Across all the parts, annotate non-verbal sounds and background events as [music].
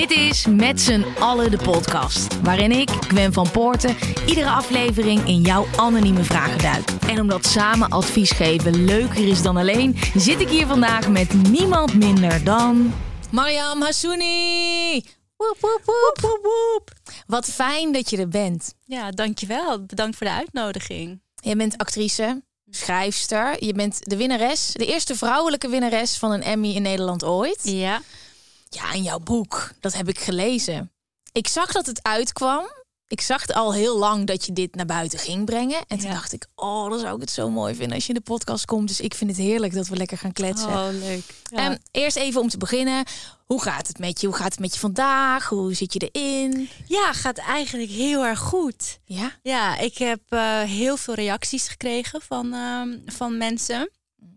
Dit is Met z'n allen de podcast. Waarin ik, Gwen van Poorten, iedere aflevering in jouw anonieme vragen duik. En omdat samen advies geven leuker is dan alleen, zit ik hier vandaag met niemand minder dan. Mariam Hassouni! Woep, woep, woep, woep, woep. Wat fijn dat je er bent. Ja, dankjewel. Bedankt voor de uitnodiging. Je bent actrice, schrijfster. Je bent de winnares, de eerste vrouwelijke winnares van een Emmy in Nederland ooit. Ja. Ja, en jouw boek, dat heb ik gelezen. Ik zag dat het uitkwam. Ik zag al heel lang dat je dit naar buiten ging brengen. En toen Ja. dacht ik, oh, dan zou ik het zo mooi vinden als je in de podcast komt. Dus ik vind het heerlijk dat we lekker gaan kletsen. Oh, leuk. Ja. Ehm, eerst even om te beginnen. Hoe gaat het met je? Hoe gaat het met je vandaag? Hoe zit je erin? ja, gaat eigenlijk heel erg goed. Ja? Ja, ik heb eh, heel veel reacties gekregen van, ehm, van mensen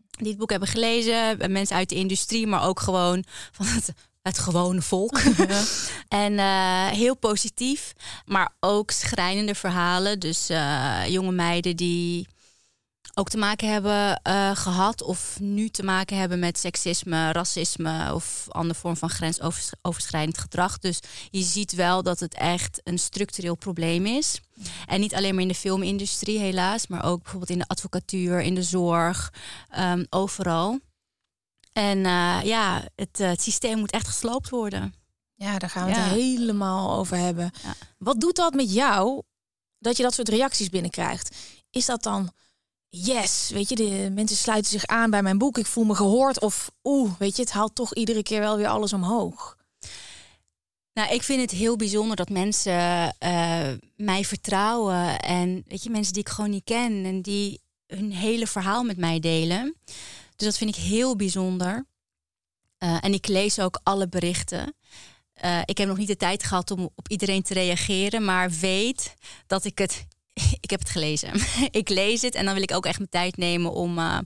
die het boek hebben gelezen. Mensen uit de industrie, maar ook gewoon van het, het gewone volk. [laughs] en eh, heel positief, maar ook schrijnende verhalen. Dus eh, jonge meiden die ook te maken hebben eh, gehad of nu te maken hebben met seksisme, racisme of andere vorm van grensoverschrijdend gedrag. Dus je ziet wel dat het echt een structureel probleem is. En niet alleen maar in de filmindustrie helaas, maar ook bijvoorbeeld in de advocatuur, in de zorg, ehm, overal. En eh, ja, het, eh, het systeem moet echt gesloopt worden. Ja, daar gaan we Ja. het helemaal over hebben. Ja. Wat doet dat met jou dat je dat soort reacties binnenkrijgt? Is dat dan yes, weet je, de mensen sluiten zich aan bij mijn boek, ik voel me gehoord of oeh, weet je, het haalt toch iedere keer wel weer alles omhoog. Nou, ik vind het heel bijzonder dat mensen eh, mij vertrouwen. En weet je, mensen die ik gewoon niet ken en die hun hele verhaal met mij delen. Dus dat vind ik heel bijzonder. Eh, en ik lees ook alle berichten. Eh, ik heb nog niet de tijd gehad om op iedereen te reageren, maar weet dat ik het. [laughs] Ik heb het gelezen. [laughs] ik lees het en dan wil ik ook echt mijn tijd nemen om. eh,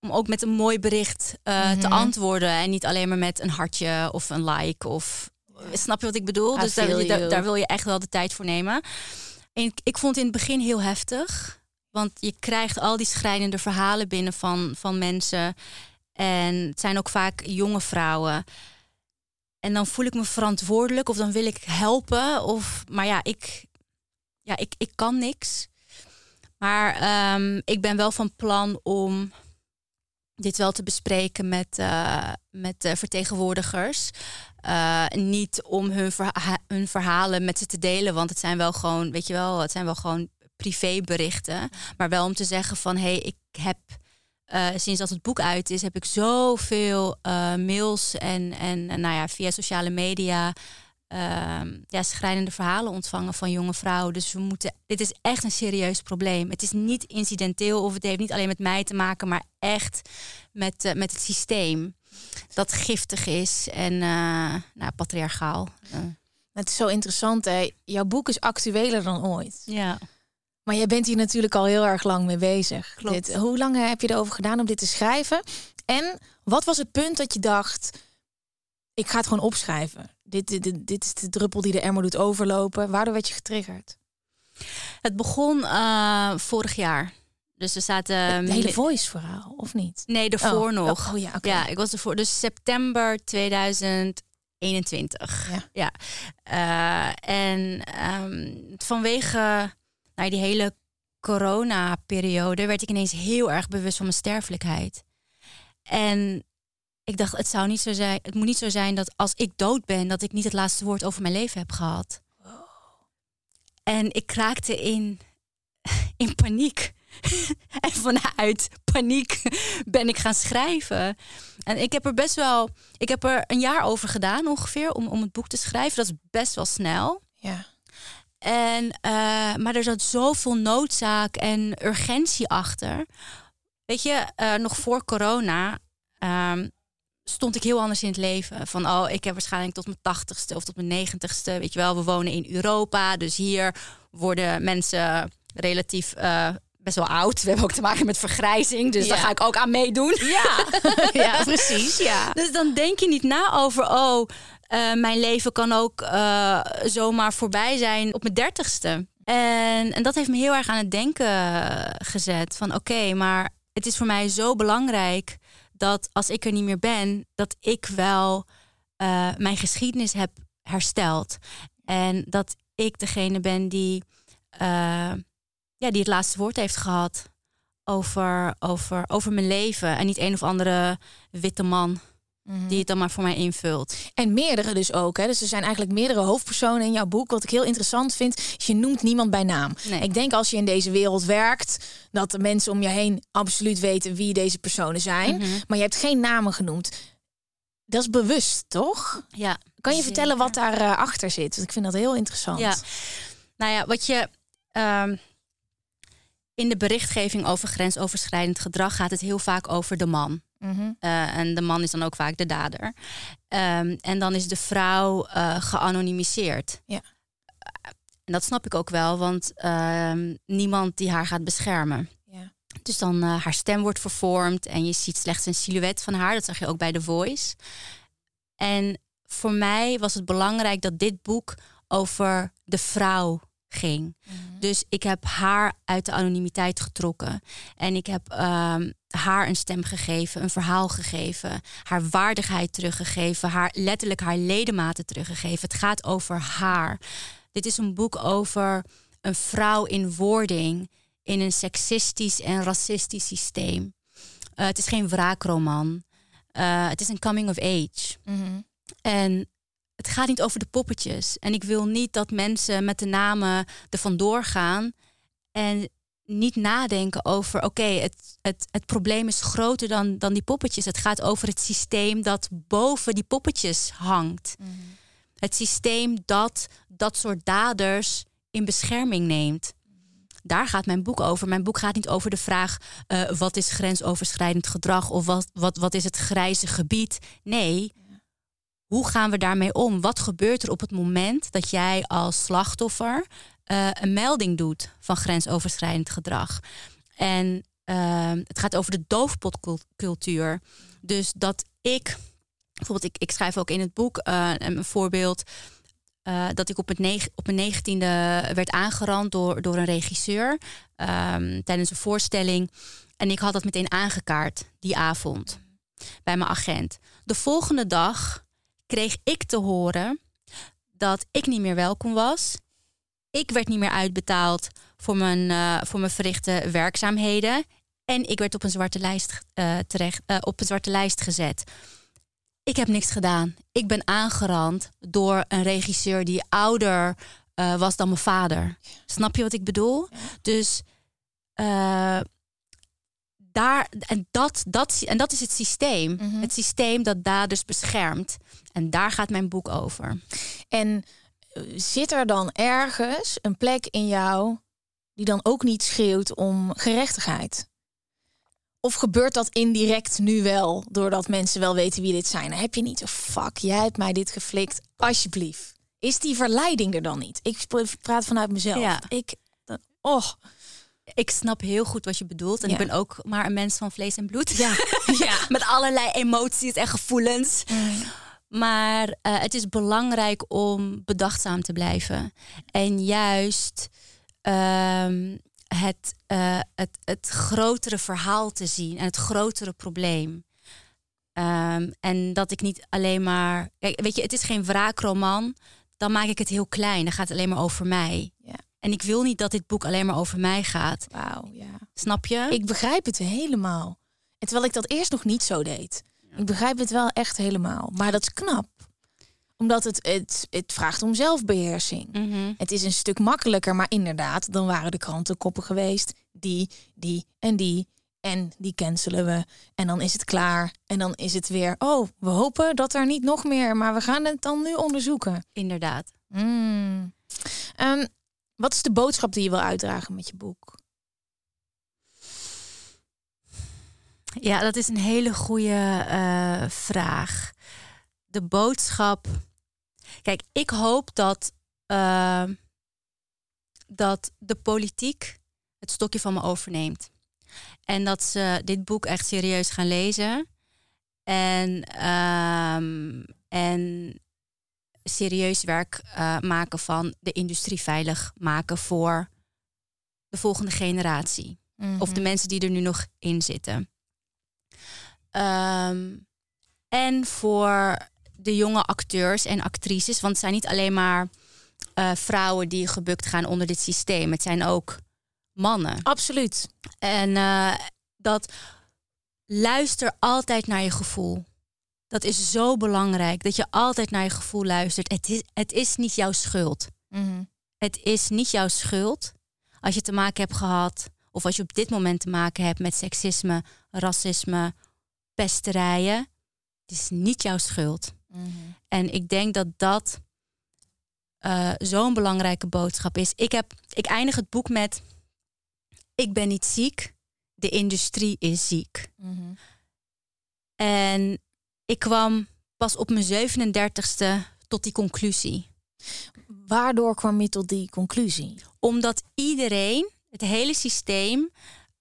om ook met een mooi bericht te Mhm. antwoorden. En niet alleen maar met een hartje of een like. Of snap je wat ik bedoel? I dus daar, daar, daar wil je echt wel de tijd voor nemen. En ik, ik vond het in het begin heel heftig. Want je krijgt al die schrijnende verhalen binnen van, van mensen. En het zijn ook vaak jonge vrouwen. En dan voel ik me verantwoordelijk of dan wil ik helpen. Of, maar ja, ik, ja ik, ik kan niks. Maar ehm, ik ben wel van plan om dit wel te bespreken met, eh, met de vertegenwoordigers. Eh, niet om hun, verha- hun verhalen met ze te delen, want het zijn wel gewoon, weet je wel, het zijn wel gewoon privéberichten. Maar wel om te zeggen van hé, hey, ik heb eh, sinds dat het boek uit is, heb ik zoveel eh, mails en, en, nou ja, via sociale media ehm, ja, schrijnende verhalen ontvangen van jonge vrouwen. Dus we moeten, dit is echt een serieus probleem. Het is niet incidenteel of het heeft niet alleen met mij te maken, maar echt met, eh, met het systeem dat giftig is en nou, patriarchaal. Het is zo interessant, hè? Jouw boek is actueler dan ooit. ja. Maar jij bent hier natuurlijk al heel erg lang mee bezig. Klopt. Dit, hoe lang heb je erover gedaan om dit te schrijven? En wat was het punt dat je dacht, ik ga het gewoon opschrijven? Dit, dit, dit, is de druppel die de emmer doet overlopen. Waardoor werd je getriggerd? Het begon eh, vorig jaar. Dus er zaten. Het hele voice verhaal, of niet? Nee, daarvoor Oh, nog. Oh, oh ja, oké. Ja, ik was ervoor. Dus september 2021. Ja. Ja. Eh, en ehm, vanwege nou, die hele corona-periode werd ik ineens heel erg bewust van mijn sterfelijkheid. En ik dacht, het zou niet zo zijn. Het moet niet zo zijn dat als ik dood ben, dat ik niet het laatste woord over mijn leven heb gehad. En ik raakte in, [laughs] in paniek. [laughs] en vanuit paniek ben ik gaan schrijven. En ik heb er best wel, ik heb er een jaar over gedaan ongeveer om, om het boek te schrijven. Dat is best wel snel. Ja. En, eh, maar er zat zoveel noodzaak en urgentie achter. weet je, uh, nog voor corona um, stond ik heel anders in het leven. Van, oh, ik heb waarschijnlijk tot mijn tachtigste of tot mijn negentigste. Weet je wel, we wonen in Europa. Dus hier worden mensen relatief uh, best wel oud. We hebben ook te maken met vergrijzing. Dus daar ga ik ook aan meedoen. Ja, [laughs] ja precies. Ja. Dus dan denk je niet na over, oh, uh, mijn leven kan ook uh, zomaar voorbij zijn op mijn dertigste. En, en dat heeft me heel erg aan het denken gezet. Van oké, maar het is voor mij zo belangrijk dat als ik er niet meer ben, dat ik wel uh, mijn geschiedenis heb hersteld. En dat ik degene ben die, ja, die het laatste woord heeft gehad over, over, over mijn leven. En niet een of andere witte man Mhm. Die het dan maar voor mij invult. En meerdere dus ook. Hè? Dus er zijn eigenlijk meerdere hoofdpersonen in jouw boek. Wat ik heel interessant vind, is je noemt niemand bij naam. Ik denk als je in deze wereld werkt, dat de mensen om je heen absoluut weten wie deze personen zijn. Mhm. Maar je hebt geen namen genoemd. Dat is bewust, toch? Ja. Kan je vertellen wat daarachter uh, achter zit? Want ik vind dat heel interessant. Ja. Nou ja, wat je. Um, in de berichtgeving over grensoverschrijdend gedrag gaat het heel vaak over de man. Mhm. Eh, en de man is dan ook vaak de dader. Um, en dan is de vrouw uh, geanonimiseerd. Ja. En dat snap ik ook wel, want uh, niemand die haar gaat beschermen. Ja. Dus dan haar stem wordt vervormd en je ziet slechts een silhouet van haar. Dat zag je ook bij The Voice. En voor mij was het belangrijk dat dit boek over de vrouw ging. Mhm. Dus ik heb haar uit de anonimiteit getrokken. En ik heb um, haar een stem gegeven, een verhaal gegeven, haar waardigheid teruggegeven, haar letterlijk haar ledematen teruggegeven. Het gaat over haar. Dit is een boek over een vrouw in wording in een seksistisch en racistisch systeem. Uh, het is geen wraakroman. Uh, het is een coming of age. Mhm. En het gaat niet over de poppetjes. En ik wil niet dat mensen met de namen er vandoor gaan en niet nadenken over, oké, het, het, het probleem is groter dan, dan die poppetjes. Het gaat over het systeem dat boven die poppetjes hangt. Mhm. Het systeem dat dat soort daders in bescherming neemt. Daar gaat mijn boek over. Mijn boek gaat niet over de vraag: uh, wat is grensoverschrijdend gedrag of wat, wat, wat is het grijze gebied? Nee, hoe gaan we daarmee om? Wat gebeurt er op het moment dat jij als slachtoffer uh, een melding doet van grensoverschrijdend gedrag? En uh, het gaat over de doofpotcultuur. Dus dat ik, bijvoorbeeld, ik, ik schrijf ook in het boek uh, een voorbeeld. Uh, dat ik op, het op mijn negentiende werd aangerand door, door een regisseur um, tijdens een voorstelling. En ik had dat meteen aangekaart die avond bij mijn agent. De volgende dag kreeg ik te horen dat ik niet meer welkom was. Ik werd niet meer uitbetaald voor mijn, uh, voor mijn verrichte werkzaamheden. En ik werd op een zwarte lijst, uh, terecht, uh, op een zwarte lijst gezet. Ik heb niks gedaan. Ik ben aangerand door een regisseur die ouder was dan mijn vader. Snap je wat ik bedoel? Dus daar, en, dat, dat, en dat is het systeem. Mhm. Het systeem dat daders beschermt. En daar gaat mijn boek over. En eh, zit er dan ergens een plek in jou die dan ook niet schreeuwt om gerechtigheid? Of gebeurt dat indirect nu wel, doordat mensen wel weten wie dit zijn? heb je niet, oh fuck, jij hebt mij dit geflikt, alsjeblieft. Is die verleiding er dan niet? Ik praat vanuit mezelf. Ja. Ik, oh, ik snap heel goed wat je bedoelt. En ik ben ook maar een mens van vlees en bloed. Ja. [laughs] ja. Met allerlei emoties en gevoelens. Mm. Maar uh, het is belangrijk om bedachtzaam te blijven. En juist um, het, uh, het, het grotere verhaal te zien en het grotere probleem. Um, en dat ik niet alleen maar. Kijk, weet je, het is geen wraakroman. Dan maak ik het heel klein. Dan gaat het alleen maar over mij. Ja. En ik wil niet dat dit boek alleen maar over mij gaat. Wauw, ja. Snap je? Ik begrijp het helemaal. En terwijl ik dat eerst nog niet zo deed. Ik begrijp het wel echt helemaal. Maar dat is knap. Omdat het, het, het vraagt om zelfbeheersing. Mhm. Het is een stuk makkelijker, maar inderdaad, dan waren de krantenkoppen geweest. Die, die en die. En die cancelen we. En dan is het klaar. En dan is het weer, oh, we hopen dat er niet nog meer. Maar we gaan het dan nu onderzoeken. Inderdaad. Mm. Um, wat is de boodschap die je wil uitdragen met je boek? Ja, dat is een hele goede uh, vraag. De boodschap. Kijk, ik hoop dat, uh, dat de politiek het stokje van me overneemt. En dat ze dit boek echt serieus gaan lezen. En, um, en serieus werk uh, maken van de industrie veilig maken voor de volgende generatie. Of de Mhm. mensen die er nu nog in zitten. Ehm, en voor de jonge acteurs en actrices. Want het zijn niet alleen maar eh, vrouwen die gebukt gaan onder dit systeem. Het zijn ook mannen. Absoluut. En eh, dat luister altijd naar je gevoel. Dat is zo belangrijk. Dat je altijd naar je gevoel luistert. Het is, het is niet jouw schuld. Mhm. Het is niet jouw schuld als je te maken hebt gehad, of als je op dit moment te maken hebt met seksisme, racisme, pesterijen. Het is niet jouw schuld. Mhm. En ik denk dat dat eh, zo'n belangrijke boodschap is. Ik, heb, ik eindig het boek met: Ik ben niet ziek, de industrie is ziek. Mhm. En ik kwam pas op mijn 37ste tot die conclusie. Waardoor kwam je tot die conclusie? Omdat iedereen, het hele systeem,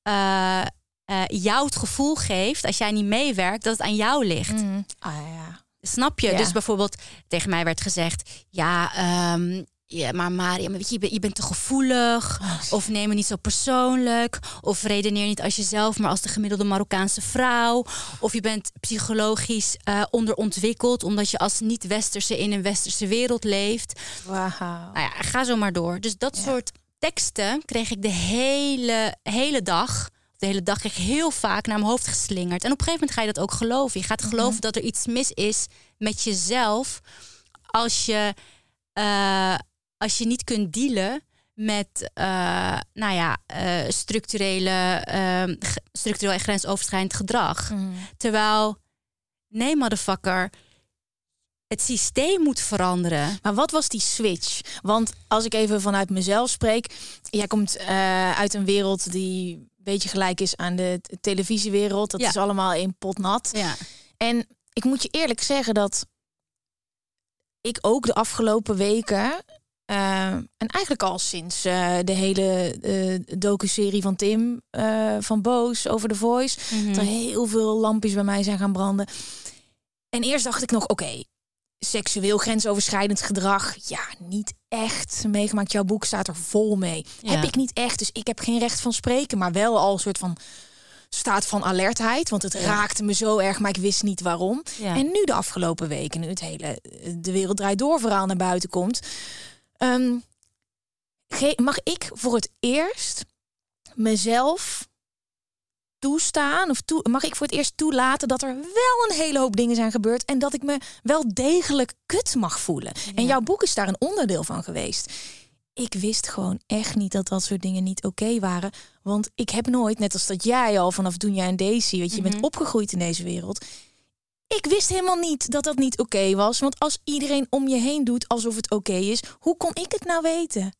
eh, eh, jou het gevoel geeft, als jij niet meewerkt, dat het aan jou ligt. Mhm. Ah ja. Snap je? Ja. Dus bijvoorbeeld tegen mij werd gezegd: ja, ehm, ja maar Maria, maar weet je, je, bent, je bent te gevoelig. Of neem het niet zo persoonlijk. Of redeneer niet als jezelf, maar als de gemiddelde Marokkaanse vrouw. Of je bent psychologisch eh, onderontwikkeld, omdat je als niet-westerse in een westerse wereld leeft. Wauw. Nou ja, ga zo maar door. Dus dat Ja. soort teksten kreeg ik de hele, hele dag. De hele dag kreeg ik heel vaak naar mijn hoofd geslingerd. En op een gegeven moment ga je dat ook geloven. Je gaat geloven dat er iets mis is met jezelf. Als je, eh, als je niet kunt dealen met eh, nou ja, eh, structurele, eh, g- structureel en grensoverschrijdend gedrag. Mhm. Terwijl, nee, motherfucker, het systeem moet veranderen. Maar wat was die switch? Want als ik even vanuit mezelf spreek, jij komt uit een wereld die beetje gelijk is aan de televisiewereld. Dat Ja. is allemaal in pot nat. Ja. En ik moet je eerlijk zeggen dat ik ook de afgelopen weken. eh, en eigenlijk al sinds eh, de hele eh docu-serie van Tim eh, van Boos over The Voice. Mhm. dat er heel veel lampjes bij mij zijn gaan branden. En eerst dacht ik nog, oké, seksueel grensoverschrijdend gedrag, ja, niet echt meegemaakt. Jouw boek staat er vol mee. Ja. Heb ik niet echt, dus ik heb geen recht van spreken, maar wel al een soort van staat van alertheid, want het raakte me zo erg, maar ik wist niet waarom. Ja. En nu de afgelopen weken, nu het hele eh, de wereld draait door verhaal naar buiten komt, ge- mag ik voor het eerst mezelf toestaan of toe, mag ik voor het eerst toelaten dat er wel een hele hoop dingen zijn gebeurd en dat ik me wel degelijk kut mag voelen. En jouw boek is daar een onderdeel van geweest. Ik wist gewoon echt niet dat dat soort dingen niet oké waren. Want ik heb nooit, net als dat jij al vanaf toen jij en Daisy, weet je, je Mhm. bent opgegroeid in deze wereld. Ik wist helemaal niet dat dat niet oké was. Want als iedereen om je heen doet alsof het oké is, hoe kon ik het nou weten?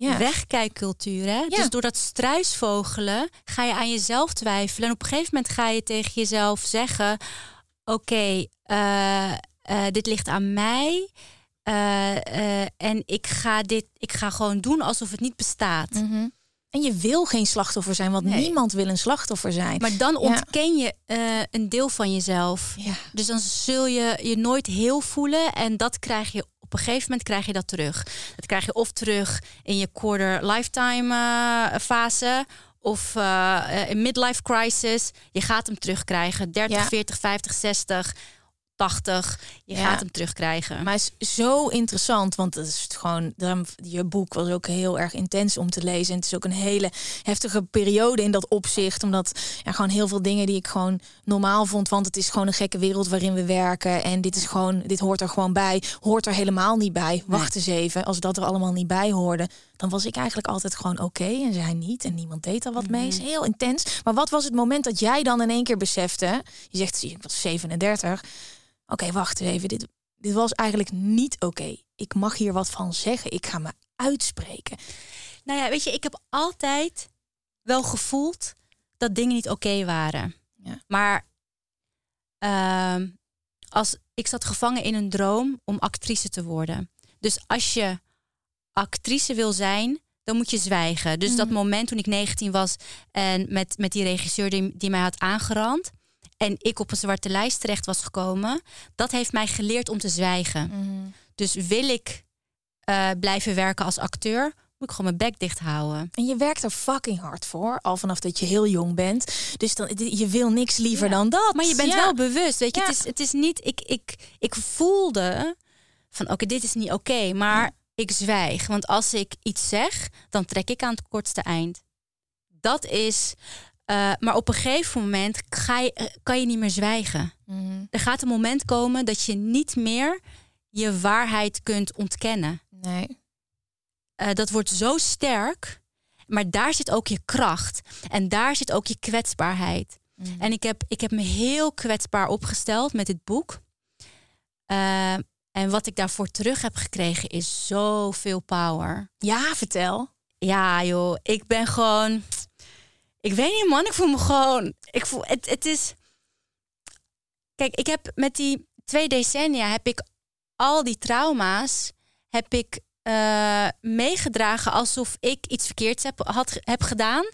Ja. Wegkijkcultuur, hè? Dus door dat struisvogelen ga je aan jezelf twijfelen. En op een gegeven moment ga je tegen jezelf zeggen... oké, eh, eh, dit ligt aan mij... eh, en ik ga dit, ik ga gewoon doen alsof het niet bestaat. Mhm. En je wil geen slachtoffer zijn, want Nee. niemand wil een slachtoffer zijn. Maar dan Ja. ontken je een deel van jezelf. ja. Dus dan zul je je nooit heel voelen. En dat krijg je op een gegeven moment krijg je dat terug. Dat krijg je of terug in je quarter lifetime eh, fase. Of in midlife crisis. Je gaat hem terugkrijgen. 30, Ja. 40, 50, 60, 80. Je Ja. gaat hem terugkrijgen. Maar het is zo interessant, want het is gewoon, je boek was ook heel erg intens om te lezen. En het is ook een hele heftige periode in dat opzicht. Omdat ja, gewoon heel veel dingen die ik gewoon normaal vond. Want het is gewoon een gekke wereld waarin we werken. En dit is gewoon, dit hoort er gewoon bij. Hoort er helemaal niet bij. Wacht eens even. Als dat er allemaal niet bij hoorde, dan was ik eigenlijk altijd gewoon oké. en zij niet. En niemand deed daar wat mee. Mhm. is heel intens. Maar wat was het moment dat jij dan in één keer besefte? Je zegt, zie, ik was 37. Oké, wacht even. Dit, dit was eigenlijk niet oké. Ik mag hier wat van zeggen. Ik ga me uitspreken. Nou ja, weet je, ik heb altijd wel gevoeld dat dingen niet oké waren. Maar ehm, als, ik zat gevangen in een droom om actrice te worden. Dus als je actrice wil zijn, dan moet je zwijgen. Dus dat Mhm. moment toen ik 19 was en met, met die regisseur die, die mij had aangerand en ik op een zwarte lijst terecht was gekomen, dat heeft mij geleerd om te zwijgen. Mhm. Dus wil ik eh, blijven werken als acteur, moet ik gewoon mijn bek dicht houden. En je werkt er fucking hard voor, al vanaf dat je heel jong bent. Dus dan, je wil niks liever Ja. dan dat. Maar je bent Ja. wel bewust, weet je. Ja. Het, is, het is niet, ik, ik, ik voelde van oké, dit is niet oké, maar ik zwijg. Want als ik iets zeg, dan trek ik aan het kortste eind. Dat is, eh, maar op een gegeven moment ga je, eh, kan je niet meer zwijgen. Mhm. Er gaat een moment komen dat je niet meer je waarheid kunt ontkennen. Nee. Eh, dat wordt zo sterk, maar daar zit ook je kracht. En daar zit ook je kwetsbaarheid. Mhm. En ik heb, ik heb me heel kwetsbaar opgesteld met dit boek. En wat ik daarvoor terug heb gekregen is zoveel power. Ja, vertel. Ja, joh, ik ben gewoon. Ik weet niet, man. Ik voel me gewoon. Ik voel het. Het is. Kijk, ik heb met die twee decennia heb ik al die trauma's heb ik eh, meegedragen alsof ik iets verkeerds heb, had, heb gedaan.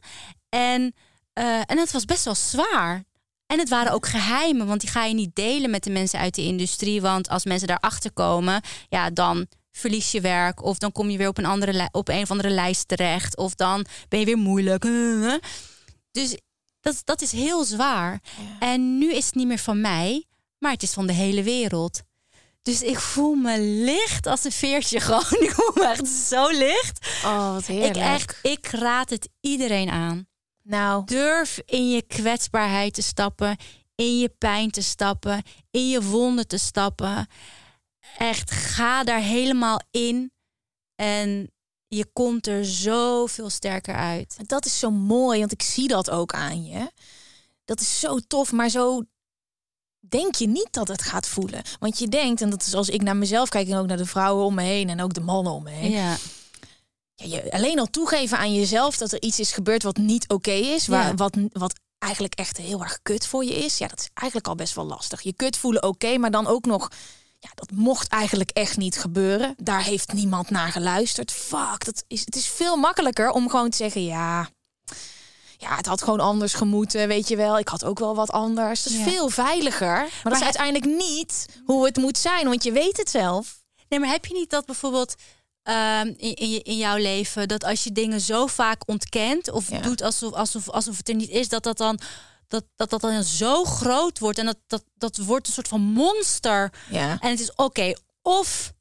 En, eh, en het was best wel zwaar. En het waren ook geheimen, want die ga je niet delen met de mensen uit de industrie. Want als mensen daarachter komen, ja, dan verlies je werk. Of dan kom je weer op een, andere op een of andere lijst terecht. Of dan ben je weer moeilijk. [laughs] Dus dat, dat is heel zwaar. En nu is het niet meer van mij, maar het is van de hele wereld. Dus ik voel me licht als een veertje gewoon. [laughs] Ik voel me echt zo licht. Oh, wat heerlijk. Ik, echt, ik raad het iedereen aan. Nou, Durf in je kwetsbaarheid te stappen, in je pijn te stappen, in je wonden te stappen. Echt, ga daar helemaal in en je komt er zoveel sterker uit. dat is zo mooi, want ik zie dat ook aan je. Dat is zo tof, maar zo denk je niet dat het gaat voelen. Want je denkt, en dat is als ik naar mezelf kijk en ook naar de vrouwen om me heen en ook de mannen om me heen. Ja, Ja, je, alleen al toegeven aan jezelf dat er iets is gebeurd wat niet oké is, waar, Ja. wat, wat eigenlijk echt heel erg kut voor je is. Ja, dat is eigenlijk al best wel lastig. Je kut voelen oké, maar dan ook nog, ja, dat mocht eigenlijk echt niet gebeuren. Daar heeft niemand naar geluisterd. Fuck, dat is, het is veel makkelijker om gewoon te zeggen, ja, ja, het had gewoon anders gemoeten, weet je wel. Ik had ook wel wat anders. Dat is Ja. veel veiliger. Maar, dat is uiteindelijk niet hoe het moet zijn, want je weet het zelf. Nee, maar heb je niet dat bijvoorbeeld ehm, in, in, in jouw leven dat als je dingen zo vaak ontkent of Ja. doet alsof, alsof, alsof het er niet is, dat dat dan. Dat, dat dat dan zo groot wordt en dat, dat, dat wordt een soort van monster. Ja, En het is oké, of,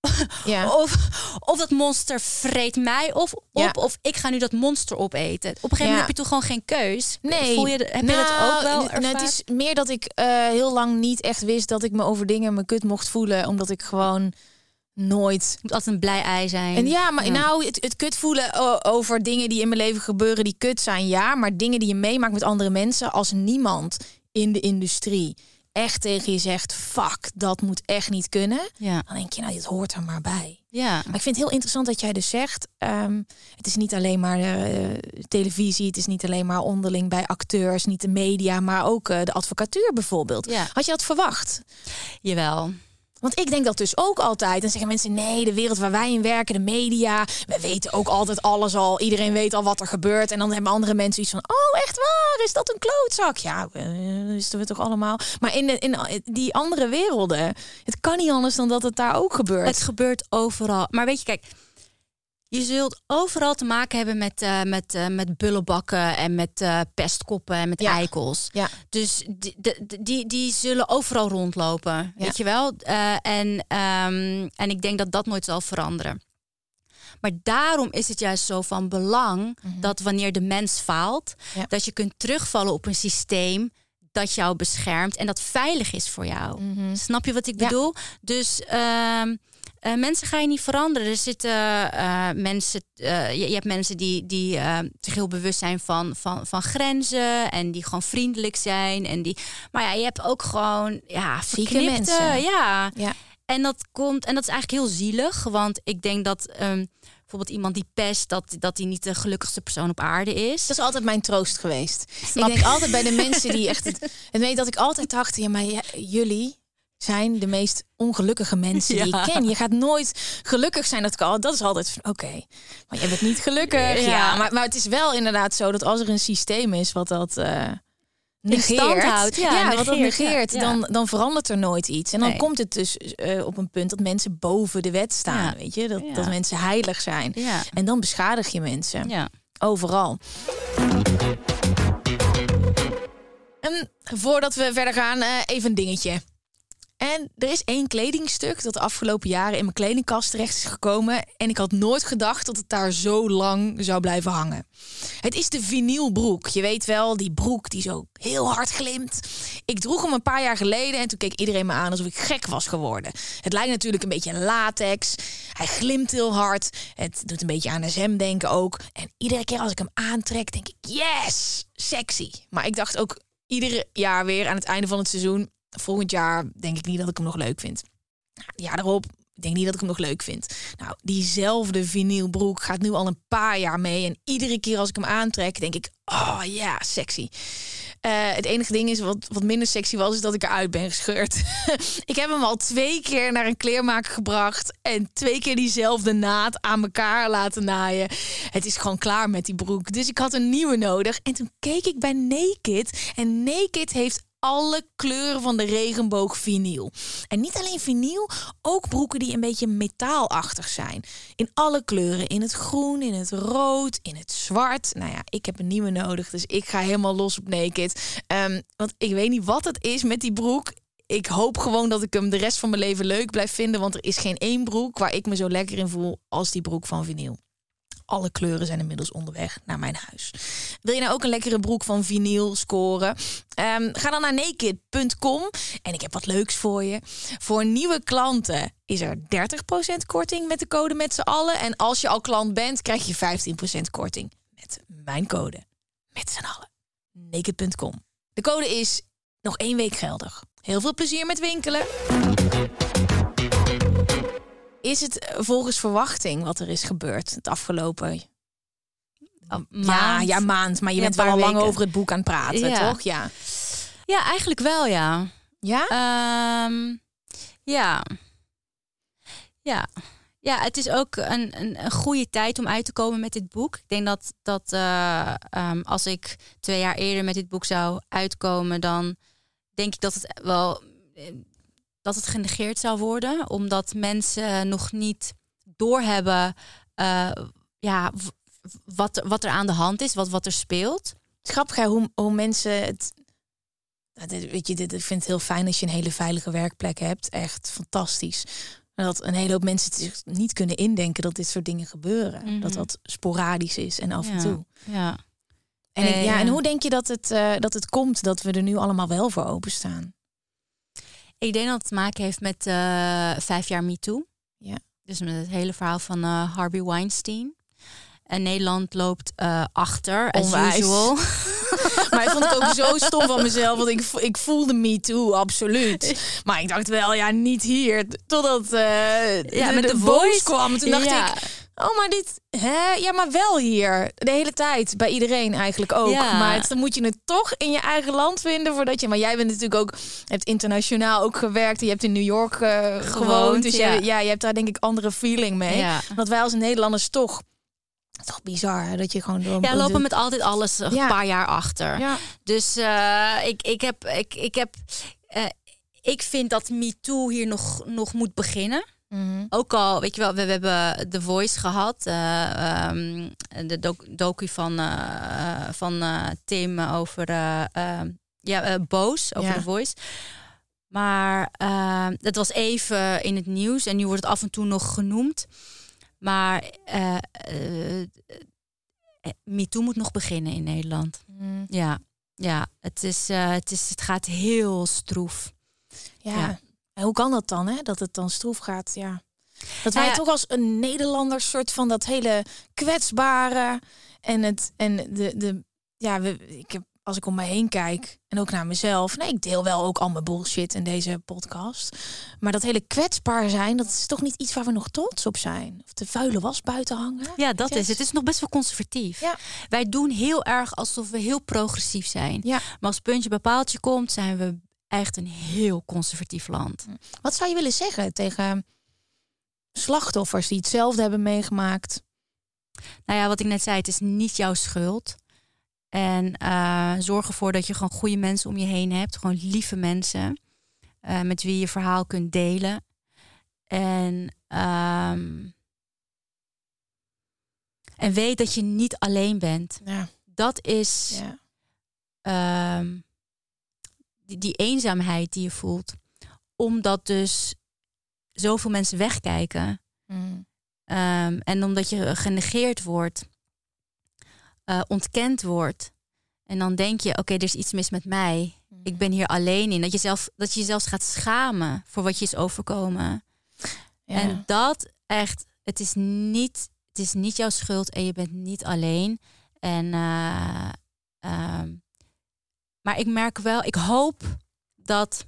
[laughs] ja. of, of dat monster vreet mij of op, Ja. of ik ga nu dat monster opeten. Op een gegeven moment Ja. heb je toch gewoon geen keus. Nee. Voel je, heb je dat ook wel Nou? Het is meer dat ik eh, heel lang niet echt wist dat ik me over dingen me kut mocht voelen. Omdat ik gewoon nooit... Het moet altijd een blij ei zijn. En ja, maar Ja. nou, het, het kut voelen over dingen die in mijn leven gebeuren die kut zijn, ja. Maar dingen die je meemaakt met andere mensen, als niemand in de industrie echt tegen je zegt, fuck, dat moet echt niet kunnen. Ja. Dan denk je, nou, dit hoort er maar bij. ja. Maar ik vind het heel interessant dat jij dus zegt, ehm, het is niet alleen maar eh, televisie, het is niet alleen maar onderling bij acteurs, niet de media, maar ook eh, de advocatuur bijvoorbeeld. Ja. Had je dat verwacht? Jawel. Want ik denk dat dus ook altijd. Dan zeggen mensen, nee, de wereld waar wij in werken, de media, we weten ook altijd alles al. Iedereen weet al wat er gebeurt. En dan hebben andere mensen iets van, oh, echt waar? Is dat een klootzak? Ja, eh, wisten we toch allemaal. Maar in, de, in die andere werelden, het kan niet anders dan dat het daar ook gebeurt. Het gebeurt overal. Maar weet je, kijk, je zult overal te maken hebben met, eh, met, eh, met bullenbakken en met eh, pestkoppen en met Ja. eikels. Ja. Dus die, die, die zullen overal rondlopen, Ja. weet je wel? En, ehm, en ik denk dat dat nooit zal veranderen. Maar daarom is het juist zo van belang dat wanneer de mens faalt, Mhm. Ja. dat je kunt terugvallen op een systeem dat jou beschermt en dat veilig is voor jou. Mhm. Snap je wat ik bedoel? Dus ehm, eh, mensen ga je niet veranderen. Er zitten eh, mensen, eh, je, je hebt mensen die, die zich heel bewust zijn van, van, van grenzen en die gewoon vriendelijk zijn. En die, maar ja, je hebt ook gewoon ja, Zieke mensen. Ja. Ja. En dat komt, en dat is eigenlijk heel zielig, want ik denk dat ehm, bijvoorbeeld iemand die pest, dat, dat die niet de gelukkigste persoon op aarde is. Dat is altijd mijn troost geweest. ik denk altijd bij de mensen die echt [laughs] het, het weet dat ik altijd dacht, ja, maar jullie zijn de meest ongelukkige mensen die ik [laughs] ken. Je gaat nooit gelukkig zijn. Dat kan. Dat is altijd oké. Maar je bent niet gelukkig. Ja, maar, maar het is wel inderdaad zo dat als er een systeem is wat dat uh, negeert, houdt, ja, ja wat dat negeert, dan, dan verandert er nooit iets. En dan komt het dus uh, op een punt dat mensen boven de wet staan. Weet je, dat, dat mensen heilig zijn. En dan beschadig je mensen. Overal. En voordat we verder gaan, uh, even een dingetje. En er is één kledingstuk dat de afgelopen jaren in mijn kledingkast terecht is gekomen. En ik had nooit gedacht dat het daar zo lang zou blijven hangen. Het is de vinylbroek. Je weet wel, die broek die zo heel hard glimt. Ik droeg hem een paar jaar geleden en toen keek iedereen me aan alsof ik gek was geworden. Het lijkt natuurlijk een beetje latex. Hij glimt heel hard. Het doet een beetje aan SM denken ook. En iedere keer als ik hem aantrek, denk ik, yes, sexy. Maar ik dacht ook iedere jaar weer aan het einde van het seizoen volgend jaar denk ik niet dat ik hem nog leuk vind. Ja, daarop ik denk niet dat ik hem nog leuk vind. Nou, diezelfde vinylbroek gaat nu al een paar jaar mee. En iedere keer als ik hem aantrek, denk ik, oh ja, sexy. Uh, het enige ding is wat, wat minder sexy was, is dat ik eruit ben gescheurd. [laughs] ik heb hem al twee keer naar een kleermaker gebracht. En twee keer diezelfde naad aan elkaar laten naaien. Het is gewoon klaar met die broek. Dus ik had een nieuwe nodig. En toen keek ik bij Naked. En Naked heeft alle kleuren van de regenboog vinyl. En niet alleen vinyl, ook broeken die een beetje metaalachtig zijn. In alle kleuren. In het groen, in het rood, in het zwart. Nou ja, ik heb een nieuwe nodig, dus ik ga helemaal los op naked. Um, want ik weet niet wat het is met die broek ik hoop gewoon dat ik hem de rest van mijn leven leuk blijf vinden. Want er is geen één broek waar ik me zo lekker in voel als die broek van vinyl. Alle kleuren zijn inmiddels onderweg naar mijn huis. Wil je nou ook een lekkere broek van vinyl scoren? Ehm, ga dan naar naked.com en ik heb wat leuks voor je. Voor nieuwe klanten is er 30% korting met de code met z'n allen. En als je al klant bent, krijg je 15% korting met mijn code. Met z'n allen. Naked.com. De code is nog één week geldig. Heel veel plezier met winkelen. Is het volgens verwachting wat er is gebeurd het afgelopen maand? Ja, ja, maand. Maar je bent wel al lang over het boek aan het praten, ja. toch? Ja. Ja, eigenlijk wel, ja. Ja? Um, ja. Ja. Ja, het is ook een, een, een, goede tijd om uit te komen met dit boek. Ik denk dat, dat uh, um, als ik twee jaar eerder met dit boek zou uitkomen, dan denk ik dat het wel dat het genegeerd zou worden, omdat mensen nog niet doorhebben uh, ja, wat, wat er aan de hand is, wat, wat er speelt. Grappig hoe, hoe mensen het. Weet je, dit, ik vind het heel fijn als je een hele veilige werkplek hebt. Echt fantastisch. Dat een hele hoop mensen zich niet kunnen indenken dat dit soort dingen gebeuren. Dat mhm. dat sporadisch is en af en toe. Ja. En, ik, ja, en hoe denk je dat het, uh, dat het komt dat we er nu allemaal wel voor openstaan? Ik denk dat het te maken heeft met uh, vijf jaar MeToo. Ja. Dus met het hele verhaal van uh, Harvey Weinstein. En Nederland loopt uh, achter, as usual. [laughs] maar ik vond het ook zo stom van mezelf. Want ik, ik voelde me too, absoluut. Maar ik dacht wel, ja, niet hier. Totdat uh, ja, met de, de voice kwam. Toen dacht ik, Oh, maar dit, hè? Ja, maar wel hier. De hele tijd. Bij iedereen eigenlijk ook. Ja. Maar dan moet je het toch in je eigen land vinden voordat je. Maar jij bent natuurlijk ook. hebt internationaal ook gewerkt. Je hebt in New York uh, gewoond. Dus ja. Je, ja, je hebt daar denk ik andere feeling mee. Ja. Want wij als Nederlanders toch. Toch bizar dat je gewoon door. Ja, lopen met altijd alles een paar jaar achter. Ja. Dus uh, ik, ik heb. Ik, ik heb uh, ik vind dat MeToo hier nog, nog moet beginnen. Mhm. Ook al, weet je wel, we, we hebben The Voice gehad. Uh, um, de docu van, uh, van uh, Tim over ehm, ja, Boos, over The Voice. Maar ehm, dat was even in het nieuws en nu wordt het af en toe nog genoemd. Maar MeToo moet nog beginnen in Nederland. Mhm. Ja, ja het, is, het, is, het gaat heel stroef. ja. En hoe kan dat dan, hè? Dat het dan stroef gaat, ja. Dat wij nou toch als een Nederlander soort van dat hele kwetsbare en het en de, de ja, we, ik heb als ik om me heen kijk en ook naar mezelf. Nee, ik deel wel ook al mijn bullshit in deze podcast. Maar dat hele kwetsbaar zijn, dat is toch niet iets waar we nog trots op zijn. Of de vuile was buiten hangen. Ja, dat is het. Het is nog best wel conservatief. Ja. Wij doen heel erg alsof we heel progressief zijn. Ja. Maar als puntje bij paaltje komt, zijn we echt een heel conservatief land. Wat zou je willen zeggen tegen slachtoffers die hetzelfde hebben meegemaakt? Nou ja, wat ik net zei, het is niet jouw schuld. En eh, zorg ervoor dat je gewoon goede mensen om je heen hebt. Gewoon lieve mensen. eh, met wie je je verhaal kunt delen. En, ehm, en weet dat je niet alleen bent. Ja. Dat is ja. ehm, die, die eenzaamheid die je voelt. Omdat dus zoveel mensen wegkijken. Mm. Ehm, en omdat je genegeerd wordt, eh, ontkend wordt. En dan denk je, oké, er is iets mis met mij. Ik ben hier alleen in. Dat je, zelf, dat je jezelf gaat schamen voor wat je is overkomen. Ja. En dat echt, het is, niet, het is niet jouw schuld en je bent niet alleen. En, eh, ehm, maar ik merk wel, ik hoop dat.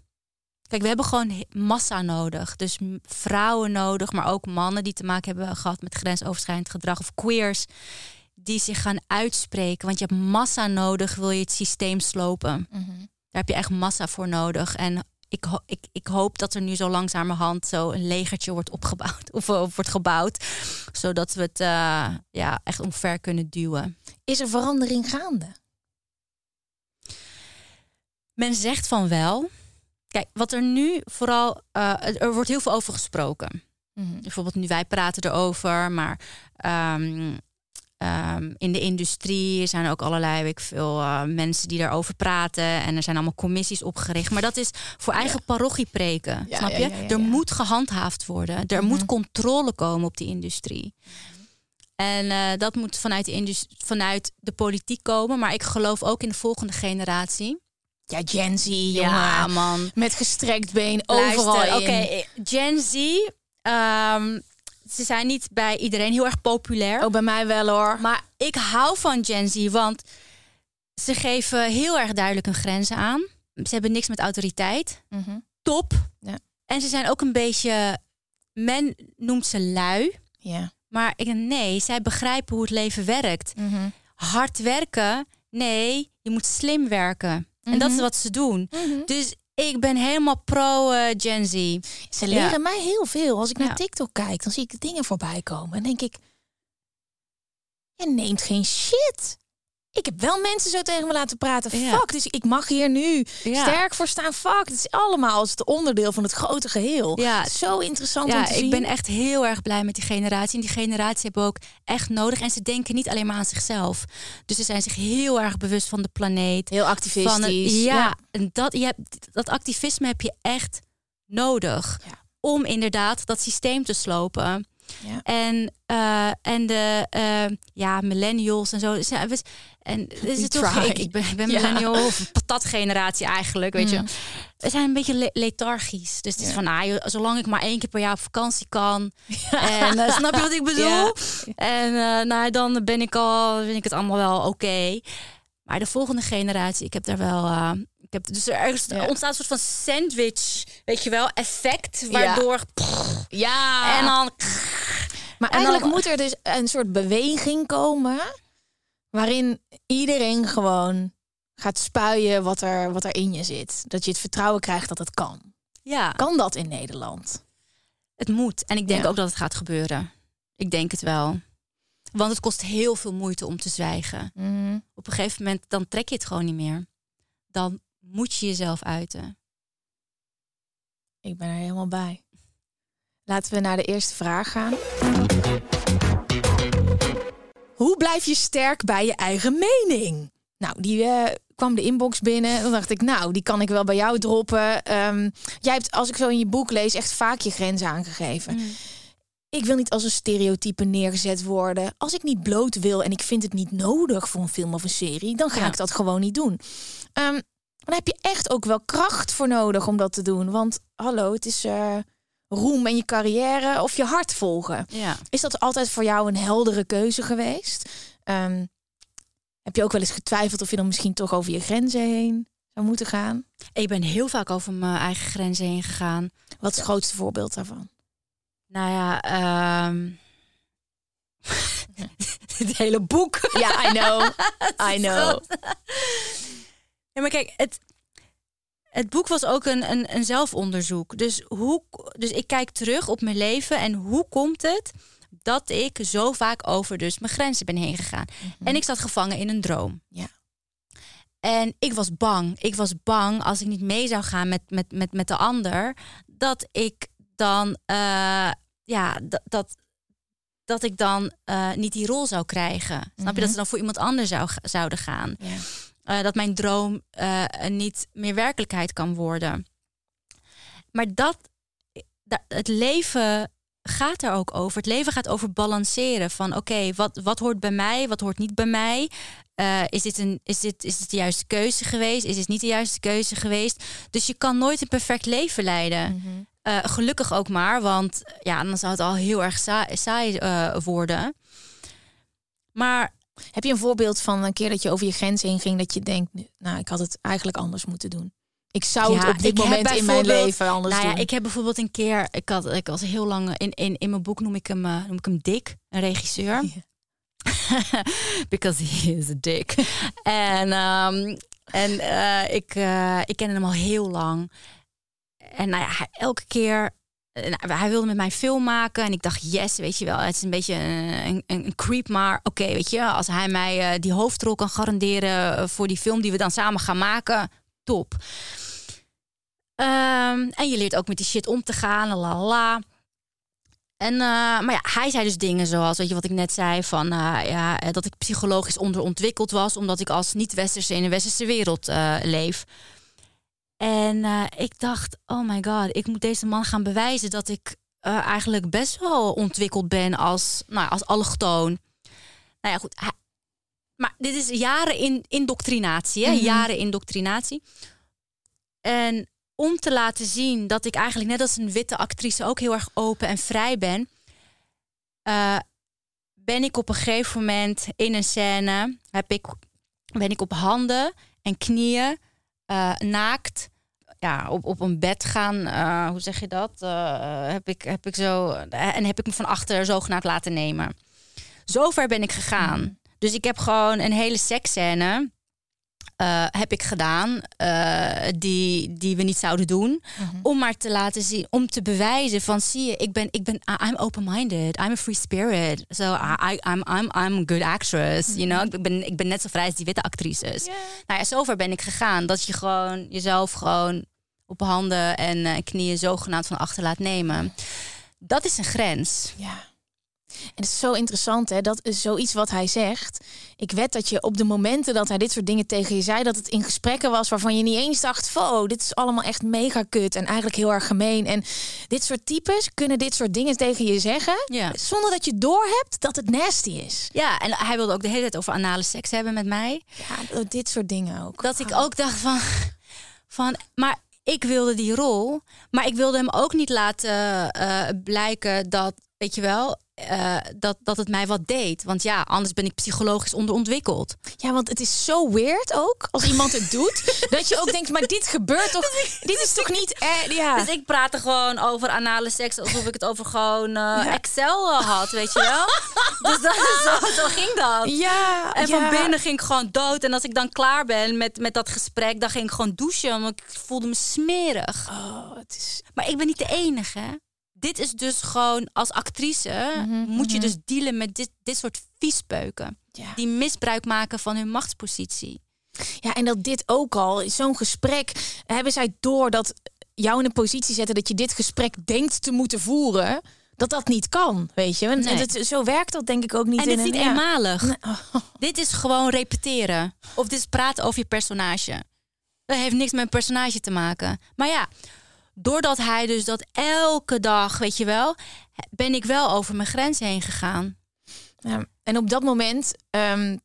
Kijk, we hebben gewoon massa nodig. Dus vrouwen nodig, maar ook mannen die te maken hebben gehad met grensoverschrijdend gedrag of queers. Die zich gaan uitspreken. Want je hebt massa nodig, wil je het systeem slopen. Mhm. Daar heb je echt massa voor nodig. En ik, ho- ik, ik hoop dat er nu zo langzamerhand zo een legertje wordt opgebouwd. [laughs] Of, wordt gebouwd. Zodat we het eh, ja, echt omver kunnen duwen. Is er verandering gaande? Men zegt van wel. Kijk, wat er nu vooral. eh, er wordt heel veel over gesproken. Mhm. Bijvoorbeeld nu wij praten erover, maar ehm, ehm, in de industrie zijn er ook allerlei weet ik veel eh, mensen die daarover praten en er zijn allemaal commissies opgericht. Maar dat is voor eigen parochie preken, Ja, snap ja, je? ja, ja, er ja. moet gehandhaafd worden, er Mhm. moet controle komen op die industrie. En eh, dat moet vanuit de, vanuit de politiek komen, maar ik geloof ook in de volgende generatie. Ja, Gen Z, Ja, man. Met gestrekt been overal. Oké, Gen Z. ehm, ze zijn niet bij iedereen heel erg populair. Ook bij mij wel hoor. Maar ik hou van Gen Z, want ze geven heel erg duidelijk hun grenzen aan. Ze hebben niks met autoriteit. Mhm. Top. Ja. En ze zijn ook een beetje. Men noemt ze lui. Ja. Maar ik nee, zij begrijpen hoe het leven werkt. Mhm. Hard werken. Nee, je moet slim werken. En dat is Mhm. wat ze doen. Mhm. Dus ik ben helemaal pro eh, Gen Z. Ze leren Ja. mij heel veel. Als ik naar Ja. TikTok kijk, dan zie ik dingen voorbij komen. En denk ik, je neemt geen shit. Ik heb wel mensen zo tegen me laten praten. Ja. Fuck, dus ik mag hier nu Ja. sterk voor staan. Fuck, het is allemaal als het onderdeel van het grote geheel. Ja. Zo interessant om Ja, te ik zien. ben echt heel erg blij met die generatie. En die generatie hebben ook echt nodig. En ze denken niet alleen maar aan zichzelf. Dus ze zijn zich heel erg bewust van de planeet. heel Van activistisch. het, ja, En dat, je hebt, dat activisme heb je echt nodig. Ja. Om inderdaad dat systeem te slopen. Ja. En, eh, en de eh, ja, millennials en zo. We- En is het toch, ik, ben, ik ben Ja. millennial of patatgeneratie eigenlijk, weet je. Mm. We zijn een beetje le- lethargisch. Dus het is Ja. van, ah, zolang ik maar één keer per jaar op vakantie kan. [laughs] En eh, snap je wat ik bedoel? En nou, dan ben ik al, vind ik het allemaal wel oké. Maar de volgende generatie, ik heb daar wel. Ik heb, dus er ergens Ja. ontstaat een soort van sandwich, weet je wel, effect. Waardoor. Ja. En dan. Maar En dan- eigenlijk moet er dus een soort beweging komen waarin iedereen gewoon gaat spuien wat er, wat er in je zit. Dat je het vertrouwen krijgt dat het kan. Ja, Kan dat in Nederland? het moet. En ik denk Ja. ook dat het gaat gebeuren. Ik denk het wel. Want het kost heel veel moeite om te zwijgen. Mhm. Op een gegeven moment dan trek je het gewoon niet meer. Dan moet je jezelf uiten. Ik ben er helemaal bij. Laten we naar de eerste vraag gaan. Hoe blijf je sterk bij je eigen mening? Nou, die eh, kwam de inbox binnen. Dan dacht ik, nou, die kan ik wel bij jou droppen. Ehm, jij hebt, als ik zo in je boek lees, echt vaak je grenzen aangegeven. Ik wil niet als een stereotype neergezet worden. Als ik niet bloot wil en ik vind het niet nodig voor een film of een serie, dan ga Ja. ik dat gewoon niet doen. Dan heb je echt ook wel kracht voor nodig om dat te doen. Want hallo, het is eh, roem en je carrière of je hart volgen. Ja. Is dat altijd voor jou een heldere keuze geweest? Ehm, Heb je ook wel eens getwijfeld of je dan misschien toch over je grenzen heen zou moeten gaan? Ik ben heel vaak over mijn eigen grenzen heen gegaan. Wat is het grootste voorbeeld daarvan? Nou ja, ehm [laughs] [laughs] het hele boek. Ja, I know. [laughs] I know. Ja, maar kijk, het, het boek was ook een, een, een zelfonderzoek. Dus, hoe, dus ik kijk terug op mijn leven en hoe komt het dat ik zo vaak over dus mijn grenzen ben heen gegaan. En ik zat gevangen in een droom. Ja. En ik was bang. Ik was bang als ik niet mee zou gaan met, met, met, met de ander, dat ik dan, eh, ja, dat, dat, ik dan eh, niet die rol zou krijgen. Snap je dat ze dan voor iemand anders zou, zouden gaan? Ja. Eh, dat mijn droom eh, niet meer werkelijkheid kan worden. Maar dat, da- het leven gaat er ook over. Het leven gaat over balanceren van oké, wat, wat hoort bij mij, wat hoort niet bij mij. Eh, is, dit een, is, dit, is dit de juiste keuze geweest? Is dit niet de juiste keuze geweest? Dus je kan nooit een perfect leven leiden. Eh, gelukkig ook maar, want ja, dan zou het al heel erg saai, saai worden. Maar Heb je een voorbeeld van een keer dat je over je grenzen heen ging dat je denkt, nou, ik had het eigenlijk anders moeten doen. Ik zou Ja, het op dit moment in mijn leven anders nou ja, doen. ik heb bijvoorbeeld een keer, ik had, ik was heel lang in, in, in mijn boek noem ik hem, eh, noem ik hem Dick, een regisseur. [laughs] Because he is a dick. en ehm, en eh, ik, eh, ik ken hem al heel lang. En nou ja, elke keer. Eh, nou, hij wilde met mij film maken. En ik dacht, yes, weet je wel. Het is een beetje een, een, creep. Maar oké, weet je. Als hij mij eh, die hoofdrol kan garanderen eh, voor die film die we dan samen gaan maken. Top. Ehm, en je leert ook met die shit om te gaan. La la. En, maar ja, hij zei dus dingen zoals, weet je wat ik net zei, van ja, dat ik psychologisch onderontwikkeld was, omdat ik als niet-westerse in een westerse wereld leef. En eh, ik dacht, oh my god, ik moet deze man gaan bewijzen dat ik eh, eigenlijk best wel ontwikkeld ben als, nou, als allochtoon. Nou ja, goed. hij- maar dit is jaren in indoctrinatie, hè? jaren indoctrinatie. En om te laten zien dat ik eigenlijk net als een witte actrice ook heel erg open en vrij ben, eh, ben ik op een gegeven moment in een scène, heb ik, ben ik op handen en knieën eh, naakt ja, op, op een bed gaan, eh, hoe zeg je dat? Eh, heb, ik, heb ik zo, en heb ik me van achter zogenaamd laten nemen. Zover ben ik gegaan. Dus ik heb gewoon een hele seksscène eh, heb ik gedaan eh, die, die we niet zouden doen. Om maar te laten zien, om te bewijzen van zie je, ik ben, ik ben I'm open-minded, I'm a free spirit. So I, I'm, I'm, I'm a good actress, you know. Ik ben, ik ben net zo vrij als die witte actrices. Nou ja, zover ben ik gegaan. Dat je gewoon jezelf gewoon op handen en eh, knieën zogenaamd van achter laat nemen. Dat is een grens. Ja. En het is zo interessant, hè? Dat is zoiets wat hij zegt. Ik wed dat je op de momenten dat hij dit soort dingen tegen je zei, dat het in gesprekken was waarvan je niet eens dacht: "Wow, dit is allemaal echt mega kut en eigenlijk heel erg gemeen." En dit soort types kunnen dit soort dingen tegen je zeggen, Ja. zonder dat je doorhebt dat het nasty is. Ja, en hij wilde ook de hele tijd over anale seks hebben met mij. Ja, dit soort dingen ook. Dat ik ook dacht van, van maar ik wilde die rol, maar ik wilde hem ook niet laten eh, blijken dat, weet je wel, eh, dat, dat het mij wat deed. Want ja, anders ben ik psychologisch onderontwikkeld. Ja, want het is zo weird ook als iemand het doet, [laughs] dat je ook denkt: "Maar dit gebeurt toch? [laughs] Dit is toch niet eh, ja. Dus ik praatte gewoon over anale seks alsof ik het over gewoon eh, Excel had, weet je wel. [laughs] dus dat, zo, zo ging dat. Ja, En ja. van binnen ging ik gewoon dood. En als ik dan klaar ben met, met dat gesprek, dan ging ik gewoon douchen. Want ik voelde me smerig. Oh, het is Maar ik ben niet de enige. Dit is dus gewoon als actrice moet je dus dealen met dit, dit soort viespeuken. Ja. Die misbruik maken van hun machtspositie. Ja, en dat dit ook al, in zo'n gesprek, hebben zij door dat jou in een positie zetten dat je dit gesprek denkt te moeten voeren, dat dat niet kan, weet je? En Nee. het, zo werkt dat denk ik ook niet. En dit in is niet een- ja. eenmalig. Nee, oh. [laughs] Dit is gewoon repeteren. Of dit is praten over je personage. Dat heeft niks met een personage te maken. Maar ja, doordat hij dus dat elke dag, weet je wel, ben ik wel over mijn grens heen gegaan. Ja, en op dat moment ehm,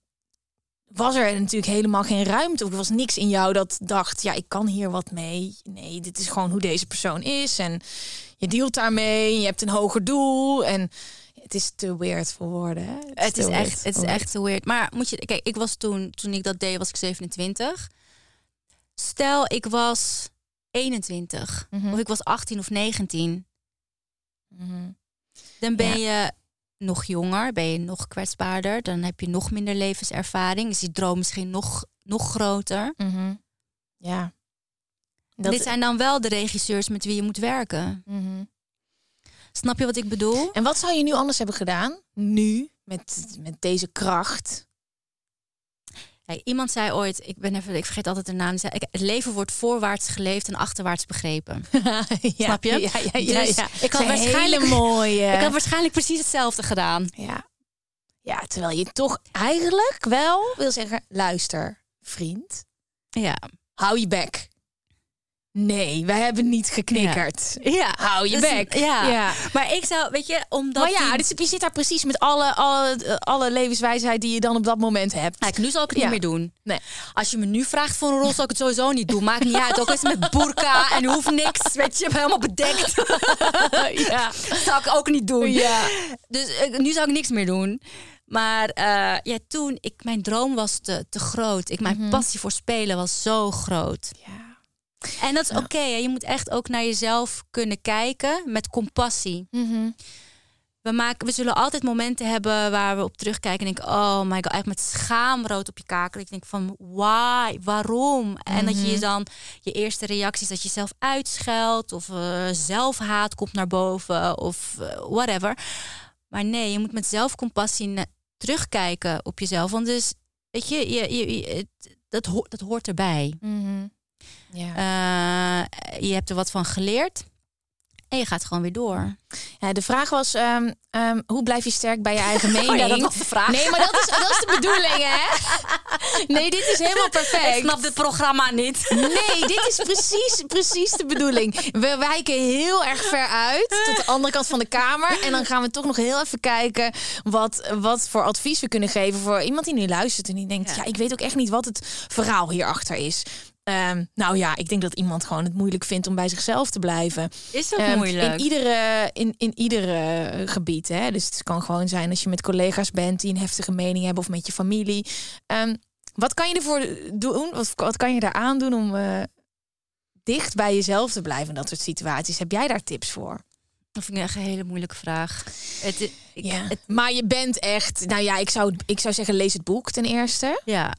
was er natuurlijk helemaal geen ruimte. Of er was niks in jou dat dacht, ja, ik kan hier wat mee. Nee, dit is gewoon hoe deze persoon is. En je dealt daarmee, je hebt een hoger doel. En Het is te weird voor woorden. Hè? Het is echt, het is echt te weird. Maar moet je, kijk, ik was toen, toen ik dat deed, was ik 27. Stel, ik was 21 Mhm. of ik was 18 of 19, Mhm. dan ben je nog jonger, ben je nog kwetsbaarder, dan heb je nog minder levenservaring, is die droom misschien nog, nog groter. Mhm. Ja. Dat, Dit zijn dan wel de regisseurs met wie je moet werken. Snap je wat ik bedoel? En wat zou je nu anders hebben gedaan? Nu, met, met deze kracht. Iemand zei ooit, ik ben even, ik vergeet altijd de naam. zei, het leven wordt voorwaarts geleefd en achterwaarts begrepen. [laughs] ja, Snap je? Ja, ja, ja. Dus ja. ik had waarschijnlijk- mooie. Ik had waarschijnlijk precies hetzelfde gedaan. Ja. ja, terwijl je toch eigenlijk wel wil zeggen... luister, vriend, Ja. hou je bek. Nee, wij hebben niet geknikkerd. Ja. Hou je Dus- bek. ja. ja. Maar ik zou, weet je, omdat. Maar ja, die- dus je zit daar precies met alle, alle, alle levenswijsheid die je dan op dat moment hebt. Kijk, nu zal ik het Ja. niet meer doen. Nee. Als je me nu vraagt voor een rol, zal ik het sowieso niet doen. Maakt niet uit. Ook eens met burka en hoeft niks. Weet je, helemaal bedekt. [laughs] ja. zou ik ook niet doen. Ja. Dus eh, nu zou ik niks meer doen. Maar eh, ja, toen, ik, mijn droom was te, te groot. Ik, mijn passie voor spelen was zo groot. ja. En dat is oké. je moet echt ook naar jezelf kunnen kijken met compassie. Mhm. We, maken, we zullen altijd momenten hebben waar we op terugkijken en denken: Oh my god, echt met schaamrood op je kaken. Dat je denkt van why, waarom? En dat je je dan je eerste reacties dat je jezelf uitscheldt of eh, zelfhaat komt naar boven of eh, whatever. Maar nee, je moet met zelfcompassie terugkijken op jezelf. Want dus, weet je, je, je, dat, ho- dat hoort erbij. Mhm. Ja. Eh, je hebt er wat van geleerd en je gaat gewoon weer door. ja, de vraag was, ehm, ehm, hoe blijf je sterk bij je eigen mening? [laughs] Oh ja, dat was de vraag. Nee, maar dat is, dat is de bedoeling, hè? [laughs] Nee, dit is helemaal perfect. Ik snap dit programma niet. Nee, dit is precies, precies de bedoeling. We wijken heel erg ver uit tot de andere kant van de kamer. En dan gaan we toch nog heel even kijken wat, wat voor advies we kunnen geven voor iemand die nu luistert en die denkt: ja, Ja. ik weet ook echt niet wat het verhaal hierachter is. Ehm, nou ja, ik denk dat iemand gewoon het moeilijk vindt om bij zichzelf te blijven. Is ook Ehm, moeilijk. In iedere, in, in iedere gebied. Hè? Dus het kan gewoon zijn als je met collega's bent die een heftige mening hebben of met je familie. Ehm, wat kan je ervoor doen? Wat, wat kan je daaraan doen om eh, dicht bij jezelf te blijven in dat soort situaties? Heb jij daar tips voor? Dat vind ik echt een hele moeilijke vraag. Het, ik, Ja. het- Maar je bent echt, nou ja, ik zou, ik zou zeggen, lees het boek ten eerste. ja.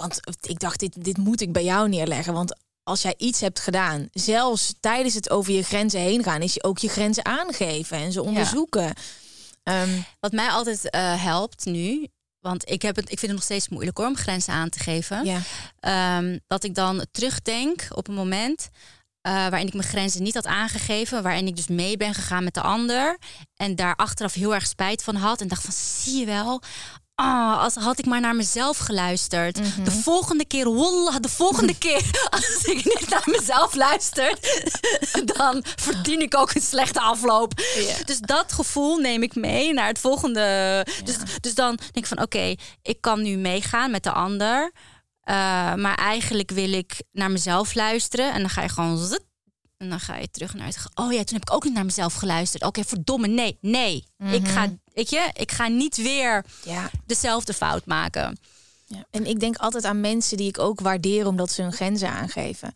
Want ik dacht, dit, dit moet ik bij jou neerleggen. Want als jij iets hebt gedaan, zelfs tijdens het over je grenzen heen gaan, is je ook je grenzen aangeven en ze onderzoeken. Ehm, Wat mij altijd eh, helpt nu, want ik, heb het, ik vind het nog steeds moeilijk hoor om grenzen aan te geven. ja. Ehm, dat ik dan terugdenk op een moment eh, waarin ik mijn grenzen niet had aangegeven, waarin ik dus mee ben gegaan met de ander en daar achteraf heel erg spijt van had en dacht van zie je wel. Ah, als had ik maar naar mezelf geluisterd. Mhm. De volgende keer, wallah, de volgende [laughs] keer als ik niet naar mezelf luister, dan verdien ik ook een slechte afloop. Dus dat gevoel neem ik mee naar het volgende. Dus, dus dan denk ik van oké, ik kan nu meegaan met de ander. Uh, maar eigenlijk wil ik naar mezelf luisteren. En dan ga je gewoon. zut, en dan ga je terug naar het. Oh ja, toen heb ik ook niet naar mezelf geluisterd. Oké, verdomme, nee, nee. Ik ga, weet je, ik ga niet weer Ja. dezelfde fout maken. ja. En ik denk altijd aan mensen die ik ook waardeer omdat ze hun grenzen aangeven.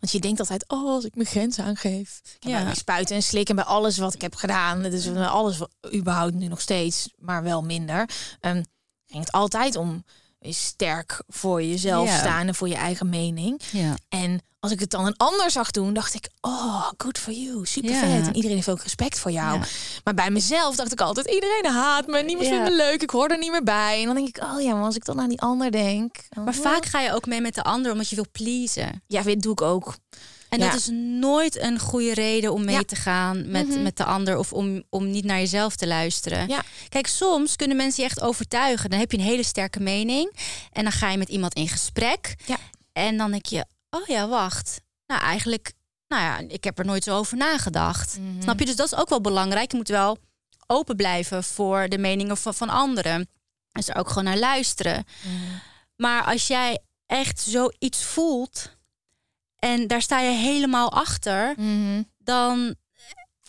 Want je denkt altijd, oh, als ik mijn grenzen aangeef. Ja. Bij spuiten en slikken bij alles wat ik heb gedaan. Dus alles überhaupt nu nog steeds, maar wel minder. Ehm ging het altijd om sterk voor jezelf Ja. staan en voor je eigen mening. Ja. En als ik het dan een ander zag doen, dacht ik, oh, good for you, super Ja. vet. En iedereen heeft ook respect voor jou. Ja. Maar bij mezelf dacht ik altijd, iedereen haat me, niemand vindt me leuk, ik hoor er niet meer bij. En dan denk ik, oh ja, maar als ik dan aan die ander denk. Maar oh, vaak ga je ook mee met de ander omdat je wil pleasen. Ja, dit doe ik ook. En dat is nooit een goede reden om mee te gaan met, Mhm. met de ander of om, om niet naar jezelf te luisteren. Ja. Kijk, soms kunnen mensen je echt overtuigen. Dan heb je een hele sterke mening en dan ga je met iemand in gesprek. Ja. En dan denk je, oh ja, wacht. Nou, eigenlijk, nou ja, ik heb er nooit zo over nagedacht. Mhm. Snap je? Dus dat is ook wel belangrijk. Je moet wel open blijven voor de meningen van, van anderen. Dus er ook gewoon naar luisteren. Mhm. Maar als jij echt zoiets voelt en daar sta je helemaal achter, Mhm. dan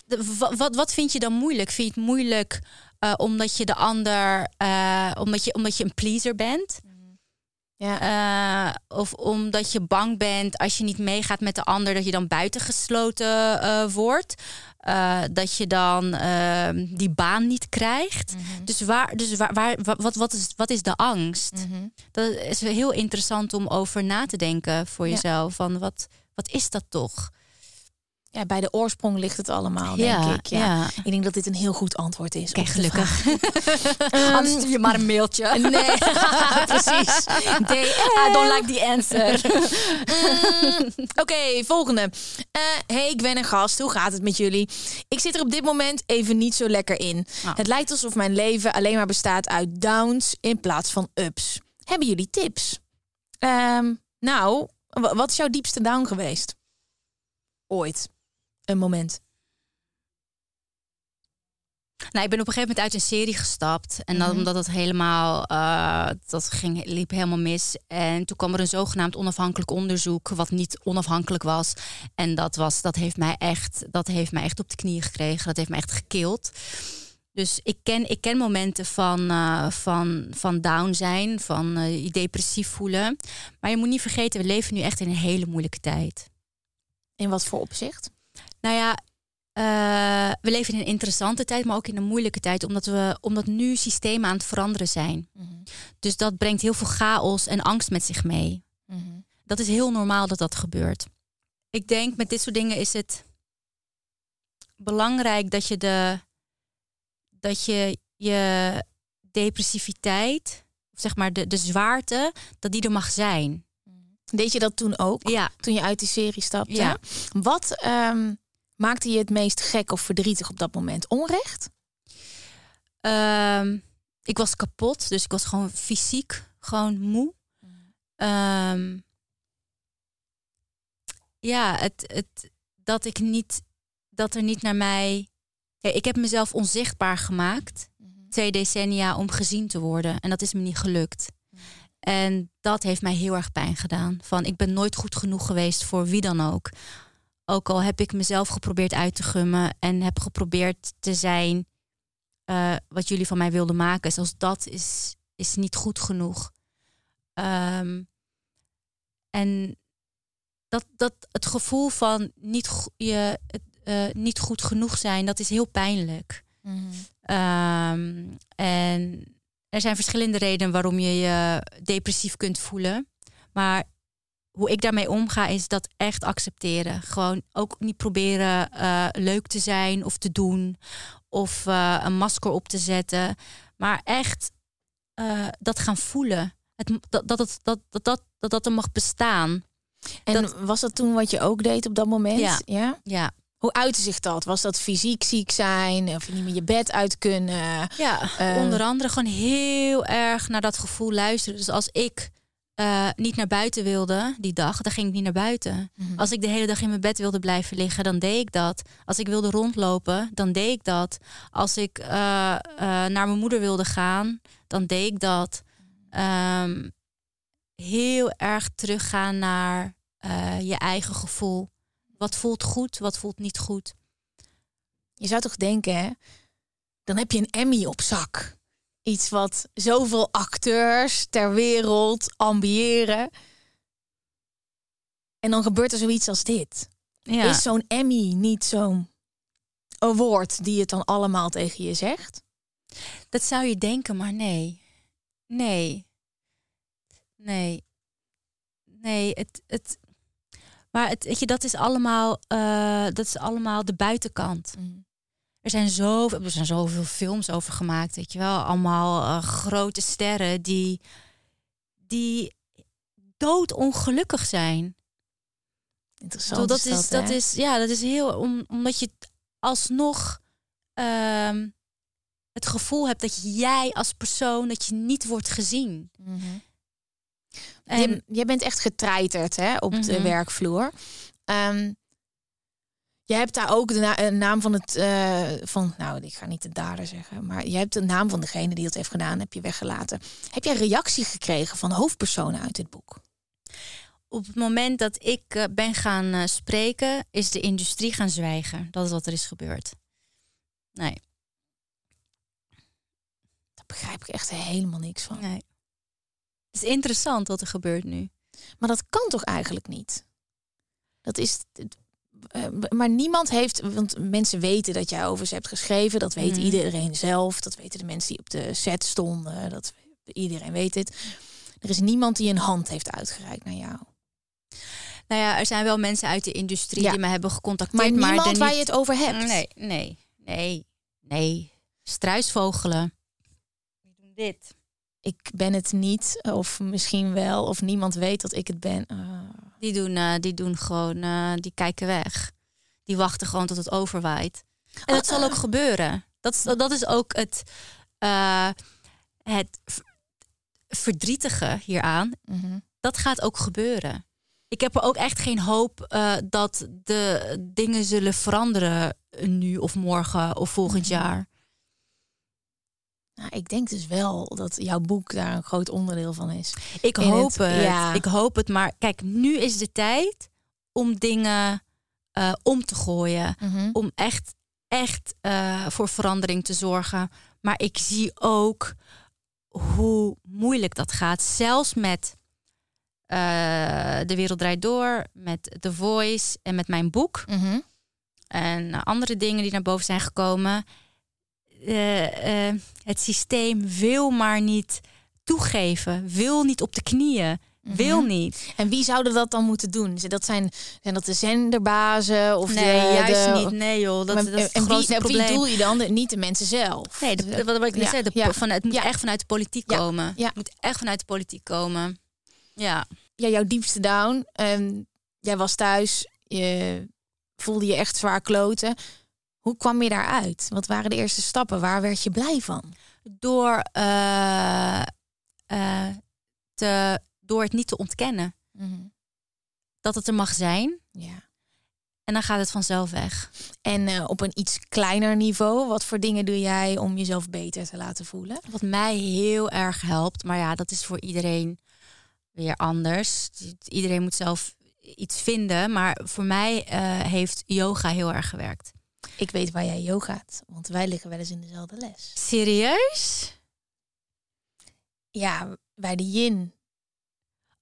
de- wa- wat, wat vind je dan moeilijk? Vind je het moeilijk eh, omdat je de ander, eh, omdat, je, omdat je een pleaser bent? Ja. Eh, of omdat je bang bent als je niet meegaat met de ander, dat je dan buitengesloten eh, wordt. Eh, dat je dan eh, die baan niet krijgt. Dus, waar, dus waar, waar, wa- wat, wat, is, wat is de angst? Mhm. Dat is heel interessant om over na te denken voor Ja. jezelf. Van wat, wat is dat toch? Ja, bij de oorsprong ligt het allemaal, denk ik. Ja. Ik denk dat dit een heel goed antwoord is. Kijk, gelukkig. [laughs] Ehm, Anders stuur je maar een mailtje. Nee, [laughs] precies. I don't like the answer. Mm, [laughs] Oké, volgende. Eh, hey, ik ben een gast. Hoe gaat het met jullie? Ik zit er op dit moment even niet zo lekker in. Oh. Het lijkt alsof mijn leven alleen maar bestaat uit downs in plaats van ups. Hebben jullie tips? Ehm, nou, wa- wat is jouw diepste down geweest? Ooit. Een moment. Nou, ik ben op een gegeven moment uit een serie gestapt. En dan, Mhm. omdat het helemaal, eh, dat ging, liep helemaal mis. En toen kwam er een zogenaamd onafhankelijk onderzoek, wat niet onafhankelijk was. En dat, was, dat, heeft mij echt, dat heeft mij echt op de knieën gekregen. Dat heeft mij echt gekild. Dus ik ken, ik ken momenten van, eh, van, van down zijn, van eh, je depressief voelen. Maar je moet niet vergeten, we leven nu echt in een hele moeilijke tijd. In wat voor opzicht? Nou ja, eh, we leven in een interessante tijd, maar ook in een moeilijke tijd, omdat, we, omdat nu systemen aan het veranderen zijn. Dus dat brengt heel veel chaos en angst met zich mee. Dat is heel normaal dat dat gebeurt. Ik denk met dit soort dingen is het belangrijk dat je de dat je je depressiviteit, of zeg maar de, de zwaarte, dat die er mag zijn. Deed je dat toen ook? Ja. Toen je uit die serie stapte? Ja. Wat ehm, maakte je het meest gek of verdrietig op dat moment? Onrecht? Ehm, ik was kapot, dus ik was gewoon fysiek gewoon moe. Ehm, ja, het, het, dat ik niet, dat er niet naar mij. Ja, ik heb mezelf onzichtbaar gemaakt twee decennia om gezien te worden en dat is me niet gelukt. En dat heeft mij heel erg pijn gedaan. Van ik ben nooit goed genoeg geweest voor wie dan ook. Ook al heb ik mezelf geprobeerd uit te gummen en heb geprobeerd te zijn eh, wat jullie van mij wilden maken. Zelfs dat is, is niet goed genoeg. Ehm, en dat, dat het gevoel van niet, je, eh, niet goed genoeg zijn, dat is heel pijnlijk. Ehm, en er zijn verschillende redenen waarom je je depressief kunt voelen. Maar hoe ik daarmee omga is dat echt accepteren. Gewoon ook niet proberen eh, leuk te zijn of te doen. Of eh, een masker op te zetten. Maar echt eh, dat gaan voelen. Het, dat, dat, het- dat, dat, dat, dat dat er mag bestaan. En Dat- was dat toen wat je ook deed op dat moment? Ja. ja? Ja, Hoe uitte zich dat? Was dat fysiek ziek zijn? Of niet meer je bed uit kunnen? Ja, onder andere gewoon heel erg naar dat gevoel luisteren. Dus als ik eh, niet naar buiten wilde die dag, dan ging ik niet naar buiten. Mhm. Als ik de hele dag in mijn bed wilde blijven liggen, dan deed ik dat. Als ik wilde rondlopen, dan deed ik dat. Als ik eh, eh, naar mijn moeder wilde gaan, dan deed ik dat. Ehm, heel erg teruggaan naar je eigen gevoel. Wat voelt goed, wat voelt niet goed. Je zou toch denken, hè? Dan heb je een Emmy op zak. Iets wat zoveel acteurs ter wereld ambiëren. En dan gebeurt er zoiets als dit. Ja. Is zo'n Emmy niet zo'n award die het dan allemaal tegen je zegt? Dat zou je denken, maar nee. Nee. Nee. Nee, het. het maar het, weet je, dat is allemaal, eh, dat is allemaal de buitenkant. Er zijn, zoveel, er zijn zoveel films over gemaakt, weet je wel. Allemaal eh, grote sterren die, die doodongelukkig zijn. Interessant. bedoel, dat, is, dat is, ja, dat is heel, om, omdat je alsnog ehm, het gevoel hebt dat jij als persoon, dat je niet wordt gezien. En, Je, jij bent echt getreiterd hè, op de Mhm. werkvloer. Ehm, je hebt daar ook de na- naam van het, eh, van, nou, ik ga niet de dader zeggen, maar je hebt de naam van degene die het heeft gedaan, heb je weggelaten. Heb jij reactie gekregen van hoofdpersonen uit dit boek? op het moment dat ik eh, ben gaan eh, spreken, is de industrie gaan zwijgen. Dat is wat er is gebeurd. Nee, Daar begrijp ik echt helemaal niks van. nee. Het is interessant wat er gebeurt nu. Maar dat kan toch eigenlijk niet? Dat is. Eh, Maar niemand heeft, want mensen weten dat jij over ze hebt geschreven. Dat weet Mhm. iedereen zelf. Dat weten de mensen die op de set stonden. Dat iedereen weet het. Er is niemand die een hand heeft uitgereikt naar jou. Nou ja, er zijn wel mensen uit de industrie Ja. die me hebben gecontacteerd. Maar Maar, niemand waar je het over hebt. Nee, nee, nee, nee. Struisvogelen. Die doen dit. Ik ben het niet, of misschien wel, of niemand weet dat ik het ben. Ah. Die doen, eh, die doen gewoon, eh, die kijken weg. Die wachten gewoon tot het overwaait. En dat zal ook gebeuren. Dat, is- dat is ook het, eh, het verdrietige hieraan. Mhm. Dat gaat ook gebeuren. Ik heb er ook echt geen hoop eh, dat de dingen zullen veranderen nu of morgen of volgend Mhm. jaar. Nou, ik denk dus wel dat jouw boek daar een groot onderdeel van is. Ik In hoop het- het. ja. Ik hoop het. Maar kijk, nu is de tijd om dingen eh, om te gooien. Om echt, echt eh, voor verandering te zorgen. Maar ik zie ook hoe moeilijk dat gaat. Zelfs met eh, De Wereld Draait Door, met The Voice en met mijn boek. Mhm. En andere dingen die naar boven zijn gekomen. Eh, eh, het systeem wil maar niet toegeven. Wil niet op de knieën. Wil Mhm. niet. En wie zouden dat dan moeten doen? Dat zijn, zijn dat de zenderbazen? Of nee, de, juist de- niet. Nee joh, dat, Maar- dat is het en wie, grootste wie probleem. doel je dan? Niet de mensen zelf. Nee, de, wat, wat ik net Ja, zei, de, ja. van, het moet Ja. echt vanuit de politiek komen. ja. Het moet echt vanuit de politiek komen. Ja. ja, jouw diepste down. ehm, jij was thuis. Je voelde je echt zwaar kloten. Hoe kwam je daaruit? Wat waren de eerste stappen? Waar werd je blij van? Door, eh, eh, te, door het niet te ontkennen. Dat het er mag zijn. Ja. En dan gaat het vanzelf weg. En eh, op een iets kleiner niveau, wat voor dingen doe jij om jezelf beter te laten voelen? Wat mij heel erg helpt, maar ja, dat is voor iedereen weer anders. Iedereen moet zelf iets vinden. Maar voor mij heeft yoga heel erg gewerkt. Ik weet waar jij yogaat, want wij liggen wel eens in dezelfde les. Serieus? Ja, bij de yin.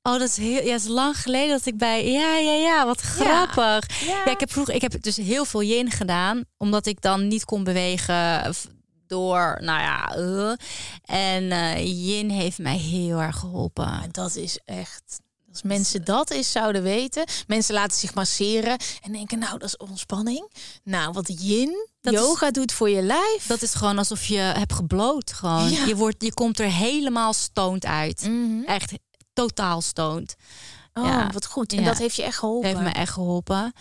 Oh, dat is heel. Ja, is lang geleden dat ik bij. Ja, ja, ja. Wat grappig. Ja, ik heb vroeger. Ik heb dus heel veel yin gedaan, omdat ik dan niet kon bewegen door. Nou ja. eh. en eh, yin heeft mij heel erg geholpen. Maar dat is echt. Als mensen dat eens zouden weten, mensen laten zich masseren en denken, nou, dat is ontspanning. Nou, wat yin, Dat is- yoga doet voor je lijf. Dat is gewoon alsof je hebt gebloot. Gewoon. Ja. Je, wordt, je komt er helemaal stoned uit. Mhm. Echt totaal stoned. Oh, Ja. wat goed. En Ja. dat heeft je echt geholpen. Heeft me echt geholpen.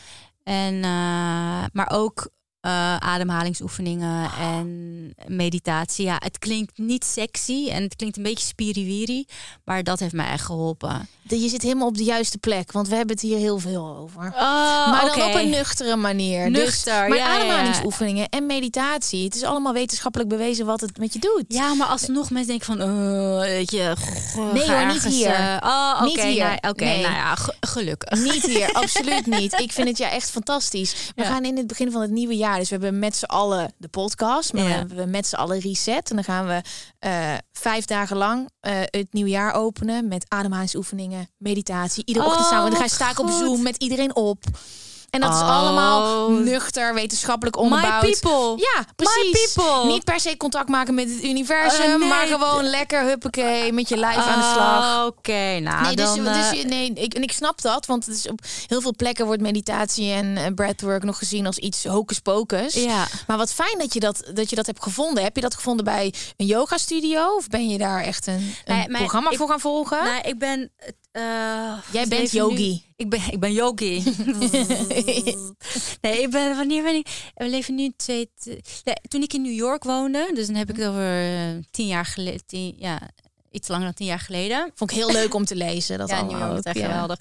En, eh, maar ook eh, ademhalingsoefeningen en meditatie. Ja, het klinkt niet sexy en het klinkt een beetje spiriwiri. Maar dat heeft mij echt geholpen. Je zit helemaal op de juiste plek, want we hebben het hier heel veel over. Oh, maar dan op een nuchtere manier. Nuchter, dus, maar ja, ademhalingsoefeningen en meditatie. Het is allemaal wetenschappelijk bewezen wat het met je doet. Ja, maar alsnog mensen denken van, weet je, goh, Nee hoor, niet hier. eh, oh, oké, Niet hier. nou, Nee. nou ja, ge- gelukkig. Niet hier, [laughs] absoluut niet. Ik vind het ja echt fantastisch. We Ja. gaan in het begin van het nieuwe jaar, dus we hebben met z'n allen de podcast, maar Ja. we hebben met z'n allen reset. En dan gaan we eh, vijf dagen lang eh, het nieuwe jaar openen met ademhalingsoefeningen, meditatie. Iedere Oh, ochtend samen. Dan ga je sta ik op. Zoom met iedereen op. En dat is Oh. allemaal nuchter, wetenschappelijk onderbouwd. My people. Ja, precies. My people. Niet per se contact maken met het universum, nee. maar gewoon lekker huppakee met je lijf aan de slag. Oh, Oké, nou Nee, dus, dan... dus je- nee, ik, en ik snap dat, want het is op heel veel plekken wordt meditatie en eh, breathwork nog gezien als iets hocus pocus. ja. Maar wat fijn dat je dat, dat je dat hebt gevonden. Heb je dat gevonden bij een yoga studio of ben je daar echt een, een Nee, maar programma ik- voor gaan volgen? Nou, ik ben. Eh, Jij bent yogi. nu- ik ben, ik ben yogi. [laughs] nee, ik ben. Wanneer ben ik? We leven nu twee. nee, toen ik in New York woonde, dus dan heb ik het over eh, tien jaar geleden. Tien, ja, iets langer dan tien jaar geleden. Vond ik heel leuk om te lezen. Dat ja, allemaal New York, ook, echt ja. geweldig.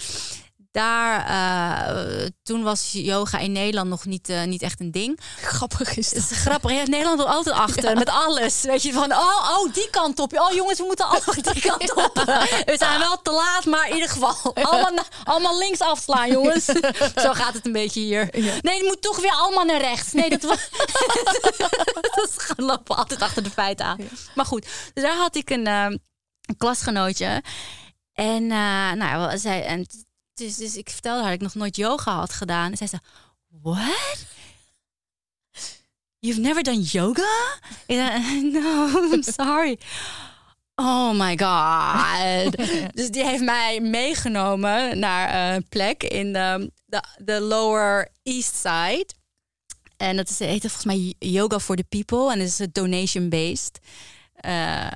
Daar, eh, toen was yoga in Nederland nog niet, eh, niet echt een ding. Grappig is Het dat. is grappig. Ja, Nederland wil altijd achter met alles. Weet je, van oh, oh, die kant op. Oh jongens, we moeten allemaal die kant op. [laughs] We zijn wel te laat, maar in ieder geval. Allemaal, allemaal links afslaan, jongens. [laughs] Zo gaat het een beetje hier. Nee, het moet toch weer allemaal naar rechts. Nee, dat was... [laughs] dat lopen altijd achter de feiten aan. Maar goed, dus daar had ik een, eh, een klasgenootje. En, nou, ja, zij, en dus, dus ik vertelde haar dat ik nog nooit yoga had gedaan. En zij zei, what? You've never done yoga? [laughs] No, I'm sorry. Oh my god. [laughs] dus die heeft mij meegenomen naar een plek in de, de, de Lower East Side. En dat is, heet volgens mij Yoga for the People. En dat is donation-based. Eh,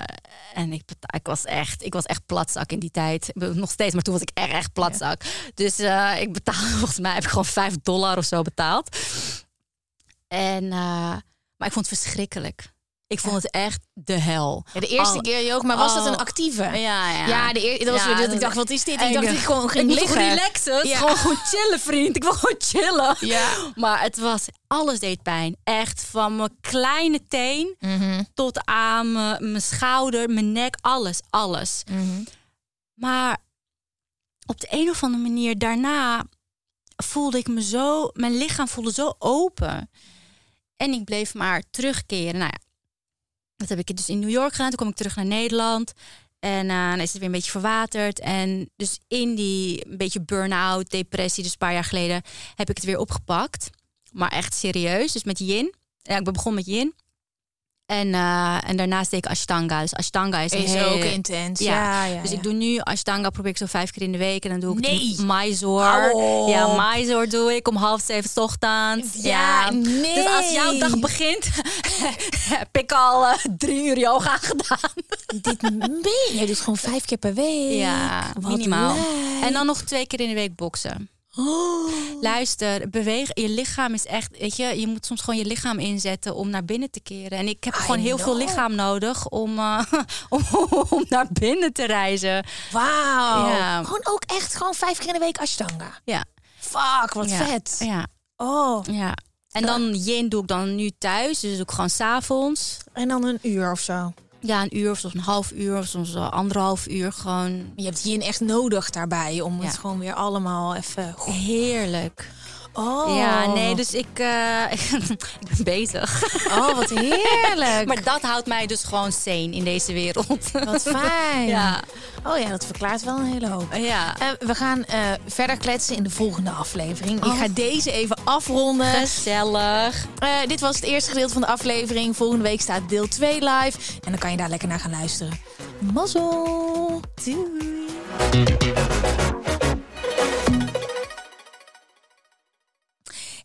en ik, ik, was echt, ik was echt platzak in die tijd. Nog steeds, maar toen was ik echt, echt platzak. Dus eh, ik betaalde, [laughs] volgens mij heb ik gewoon 5 dollar of zo betaald. En, eh, maar ik vond het verschrikkelijk. Ik vond het echt de hel. Ja, de eerste keer yoga, maar was dat een actieve? Ja, ja. Ja, de eer, dat was Ja, weer dat ik dacht, wat is dit? Ik dacht ik gewoon ik ging toch liggen. relaxen? Ja. Gewoon, chillen, vriend. Ik wil gewoon chillen. Ja. [laughs] Maar het was, alles deed pijn. Echt van mijn kleine teen Mhm, tot aan mijn, mijn schouder, mijn nek, alles, alles. mhm. Maar op de een of andere manier daarna voelde ik me zo, mijn lichaam voelde zo open. En ik bleef maar terugkeren. Nou ja, dat heb ik dus in New York gedaan. Toen kwam ik terug naar Nederland. En eh, dan is het weer een beetje verwaterd. En dus in die een beetje burn-out, depressie, dus een paar jaar geleden, heb ik het weer opgepakt. Maar echt serieus. Dus met yin. Ja, ik ben begonnen met yin. En, eh, en daarnaast deed ik Ashtanga. Dus Ashtanga is, Is ook intens. Ja, Ja, ja, dus ja. ik doe nu Ashtanga, probeer ik zo vijf keer in de week. En dan doe ik Nee. Mysore. Ja, Mysore doe ik om half zeven 's ochtends. Ja, nee. Dus als jouw dag begint, [laughs] [laughs] heb ik al eh, drie uur yoga gedaan. [laughs] Dit meen je dus gewoon vijf keer per week. Ja, Wat minimaal. En dan nog twee keer in de week boksen. Oh. Luister, beweeg. Je lichaam is echt, weet je, je moet soms gewoon je lichaam inzetten om naar binnen te keren. En ik heb gewoon heel veel lichaam nodig om, eh, [laughs] om, om naar binnen te reizen. Wauw. Ja. Gewoon ook echt gewoon vijf keer in de week Ashtanga. Ja, Fuck, wat ja. vet. Ja, Oh. ja. En dan yin doe ik dan nu thuis. Dus doe ik gewoon s'avonds. En dan een uur of zo. Ja, een uur of soms een half uur of soms anderhalf uur. Gewoon Je hebt yin echt nodig daarbij om het gewoon weer allemaal even. heerlijk. Oh. Ja, nee, dus ik, eh, [laughs] ik ben bezig. Oh, wat heerlijk. [laughs] Maar dat houdt mij dus gewoon sane in deze wereld. Wat [laughs] fijn. Ja. Oh ja, dat verklaart wel een hele hoop. Ja. Eh, we gaan eh, verder kletsen in de volgende aflevering. Ik Oh. ga deze even afronden. Gezellig. Dit was het eerste gedeelte van de aflevering. Volgende week staat deel 2 live. En dan kan je daar lekker naar gaan luisteren. Mazzel! Doei!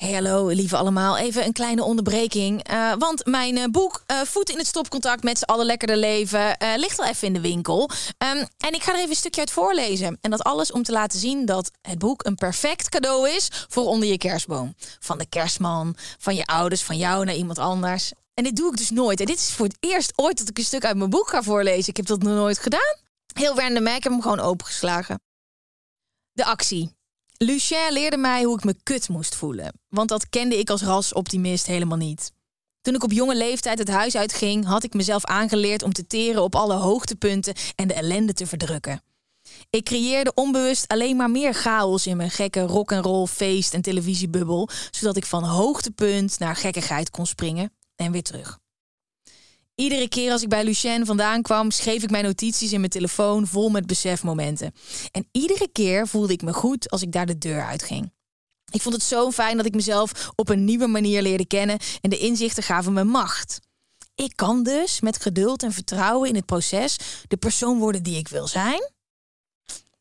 Hey, hallo lieve allemaal. Even een kleine onderbreking. Eh, want mijn eh, boek eh, Voet in het stopcontact met z'n allen lekkerder leven ligt al even in de winkel. Ehm, en ik ga er even een stukje uit voorlezen. En dat alles om te laten zien dat het boek een perfect cadeau is voor onder je kerstboom. Van de kerstman, van je ouders, van jou naar iemand anders. En dit doe ik dus nooit. En dit is voor het eerst ooit dat ik een stuk uit mijn boek ga voorlezen. Ik heb dat nog nooit gedaan. Heel random, ik heb hem gewoon opengeslagen. De actie. Lucien leerde mij hoe ik me kut moest voelen. Want dat kende ik als rasoptimist helemaal niet. Toen ik op jonge leeftijd het huis uitging, had ik mezelf aangeleerd om te teren op alle hoogtepunten en de ellende te verdrukken. Ik creëerde onbewust alleen maar meer chaos in mijn gekke rock and roll feest en televisiebubbel, zodat ik van hoogtepunt naar gekkigheid kon springen en weer terug. Iedere keer als ik bij Lucien vandaan kwam, schreef ik mijn notities in mijn telefoon vol met besefmomenten. En iedere keer voelde ik me goed als ik daar de deur uitging. Ik vond het zo fijn dat ik mezelf op een nieuwe manier leerde kennen en de inzichten gaven me macht. Ik kan dus met geduld en vertrouwen in het proces de persoon worden die ik wil zijn.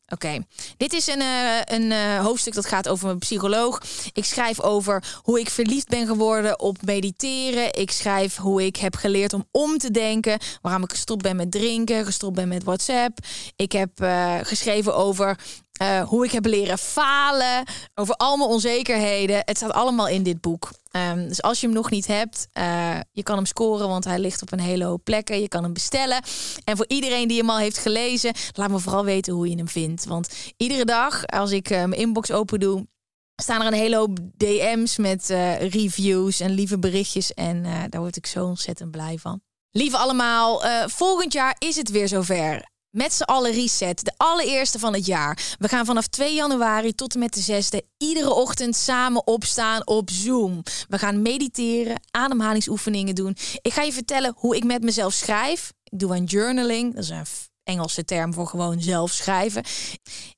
Oké, dit is een, eh, een eh, hoofdstuk dat gaat over een psycholoog. Ik schrijf over hoe ik verliefd ben geworden op mediteren. Ik schrijf hoe ik heb geleerd om om te denken. Waarom ik gestopt ben met drinken, gestopt ben met WhatsApp. Ik heb eh, geschreven over eh, hoe ik heb leren falen, over al mijn onzekerheden. Het staat allemaal in dit boek. Ehm, dus als je hem nog niet hebt, uh, je kan hem scoren, want hij ligt op een hele hoop plekken. Je kan hem bestellen. En voor iedereen die hem al heeft gelezen, laat me vooral weten hoe je hem vindt. Want iedere dag, als ik uh, mijn inbox open doe, staan er een hele hoop DM's met reviews en lieve berichtjes. En daar word ik zo ontzettend blij van. Lieve allemaal, volgend jaar is het weer zover. Met z'n allen reset. De allereerste van het jaar. We gaan vanaf 2 januari tot en met de 6e iedere ochtend samen opstaan op Zoom. We gaan mediteren, ademhalingsoefeningen doen. Ik ga je vertellen hoe ik met mezelf schrijf. Ik doe aan journaling. Dat is een Engelse term voor gewoon zelf schrijven.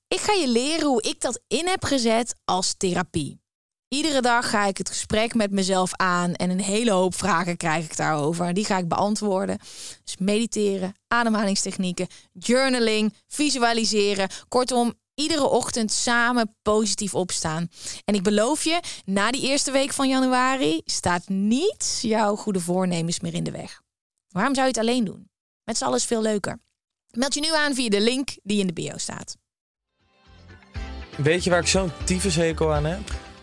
Ik ga je leren hoe ik dat in heb gezet als therapie. Iedere dag ga ik het gesprek met mezelf aan en een hele hoop vragen krijg ik daarover. Die ga ik beantwoorden. Dus mediteren, ademhalingstechnieken, journaling, visualiseren. Kortom, iedere ochtend samen positief opstaan. En ik beloof je, na die eerste week van januari staat niets jouw goede voornemens meer in de weg. Waarom zou je het alleen doen? Met z'n allen is veel leuker. Meld je nu aan via de link die in de bio staat. Weet je waar ik zo'n tyfushekel aan heb?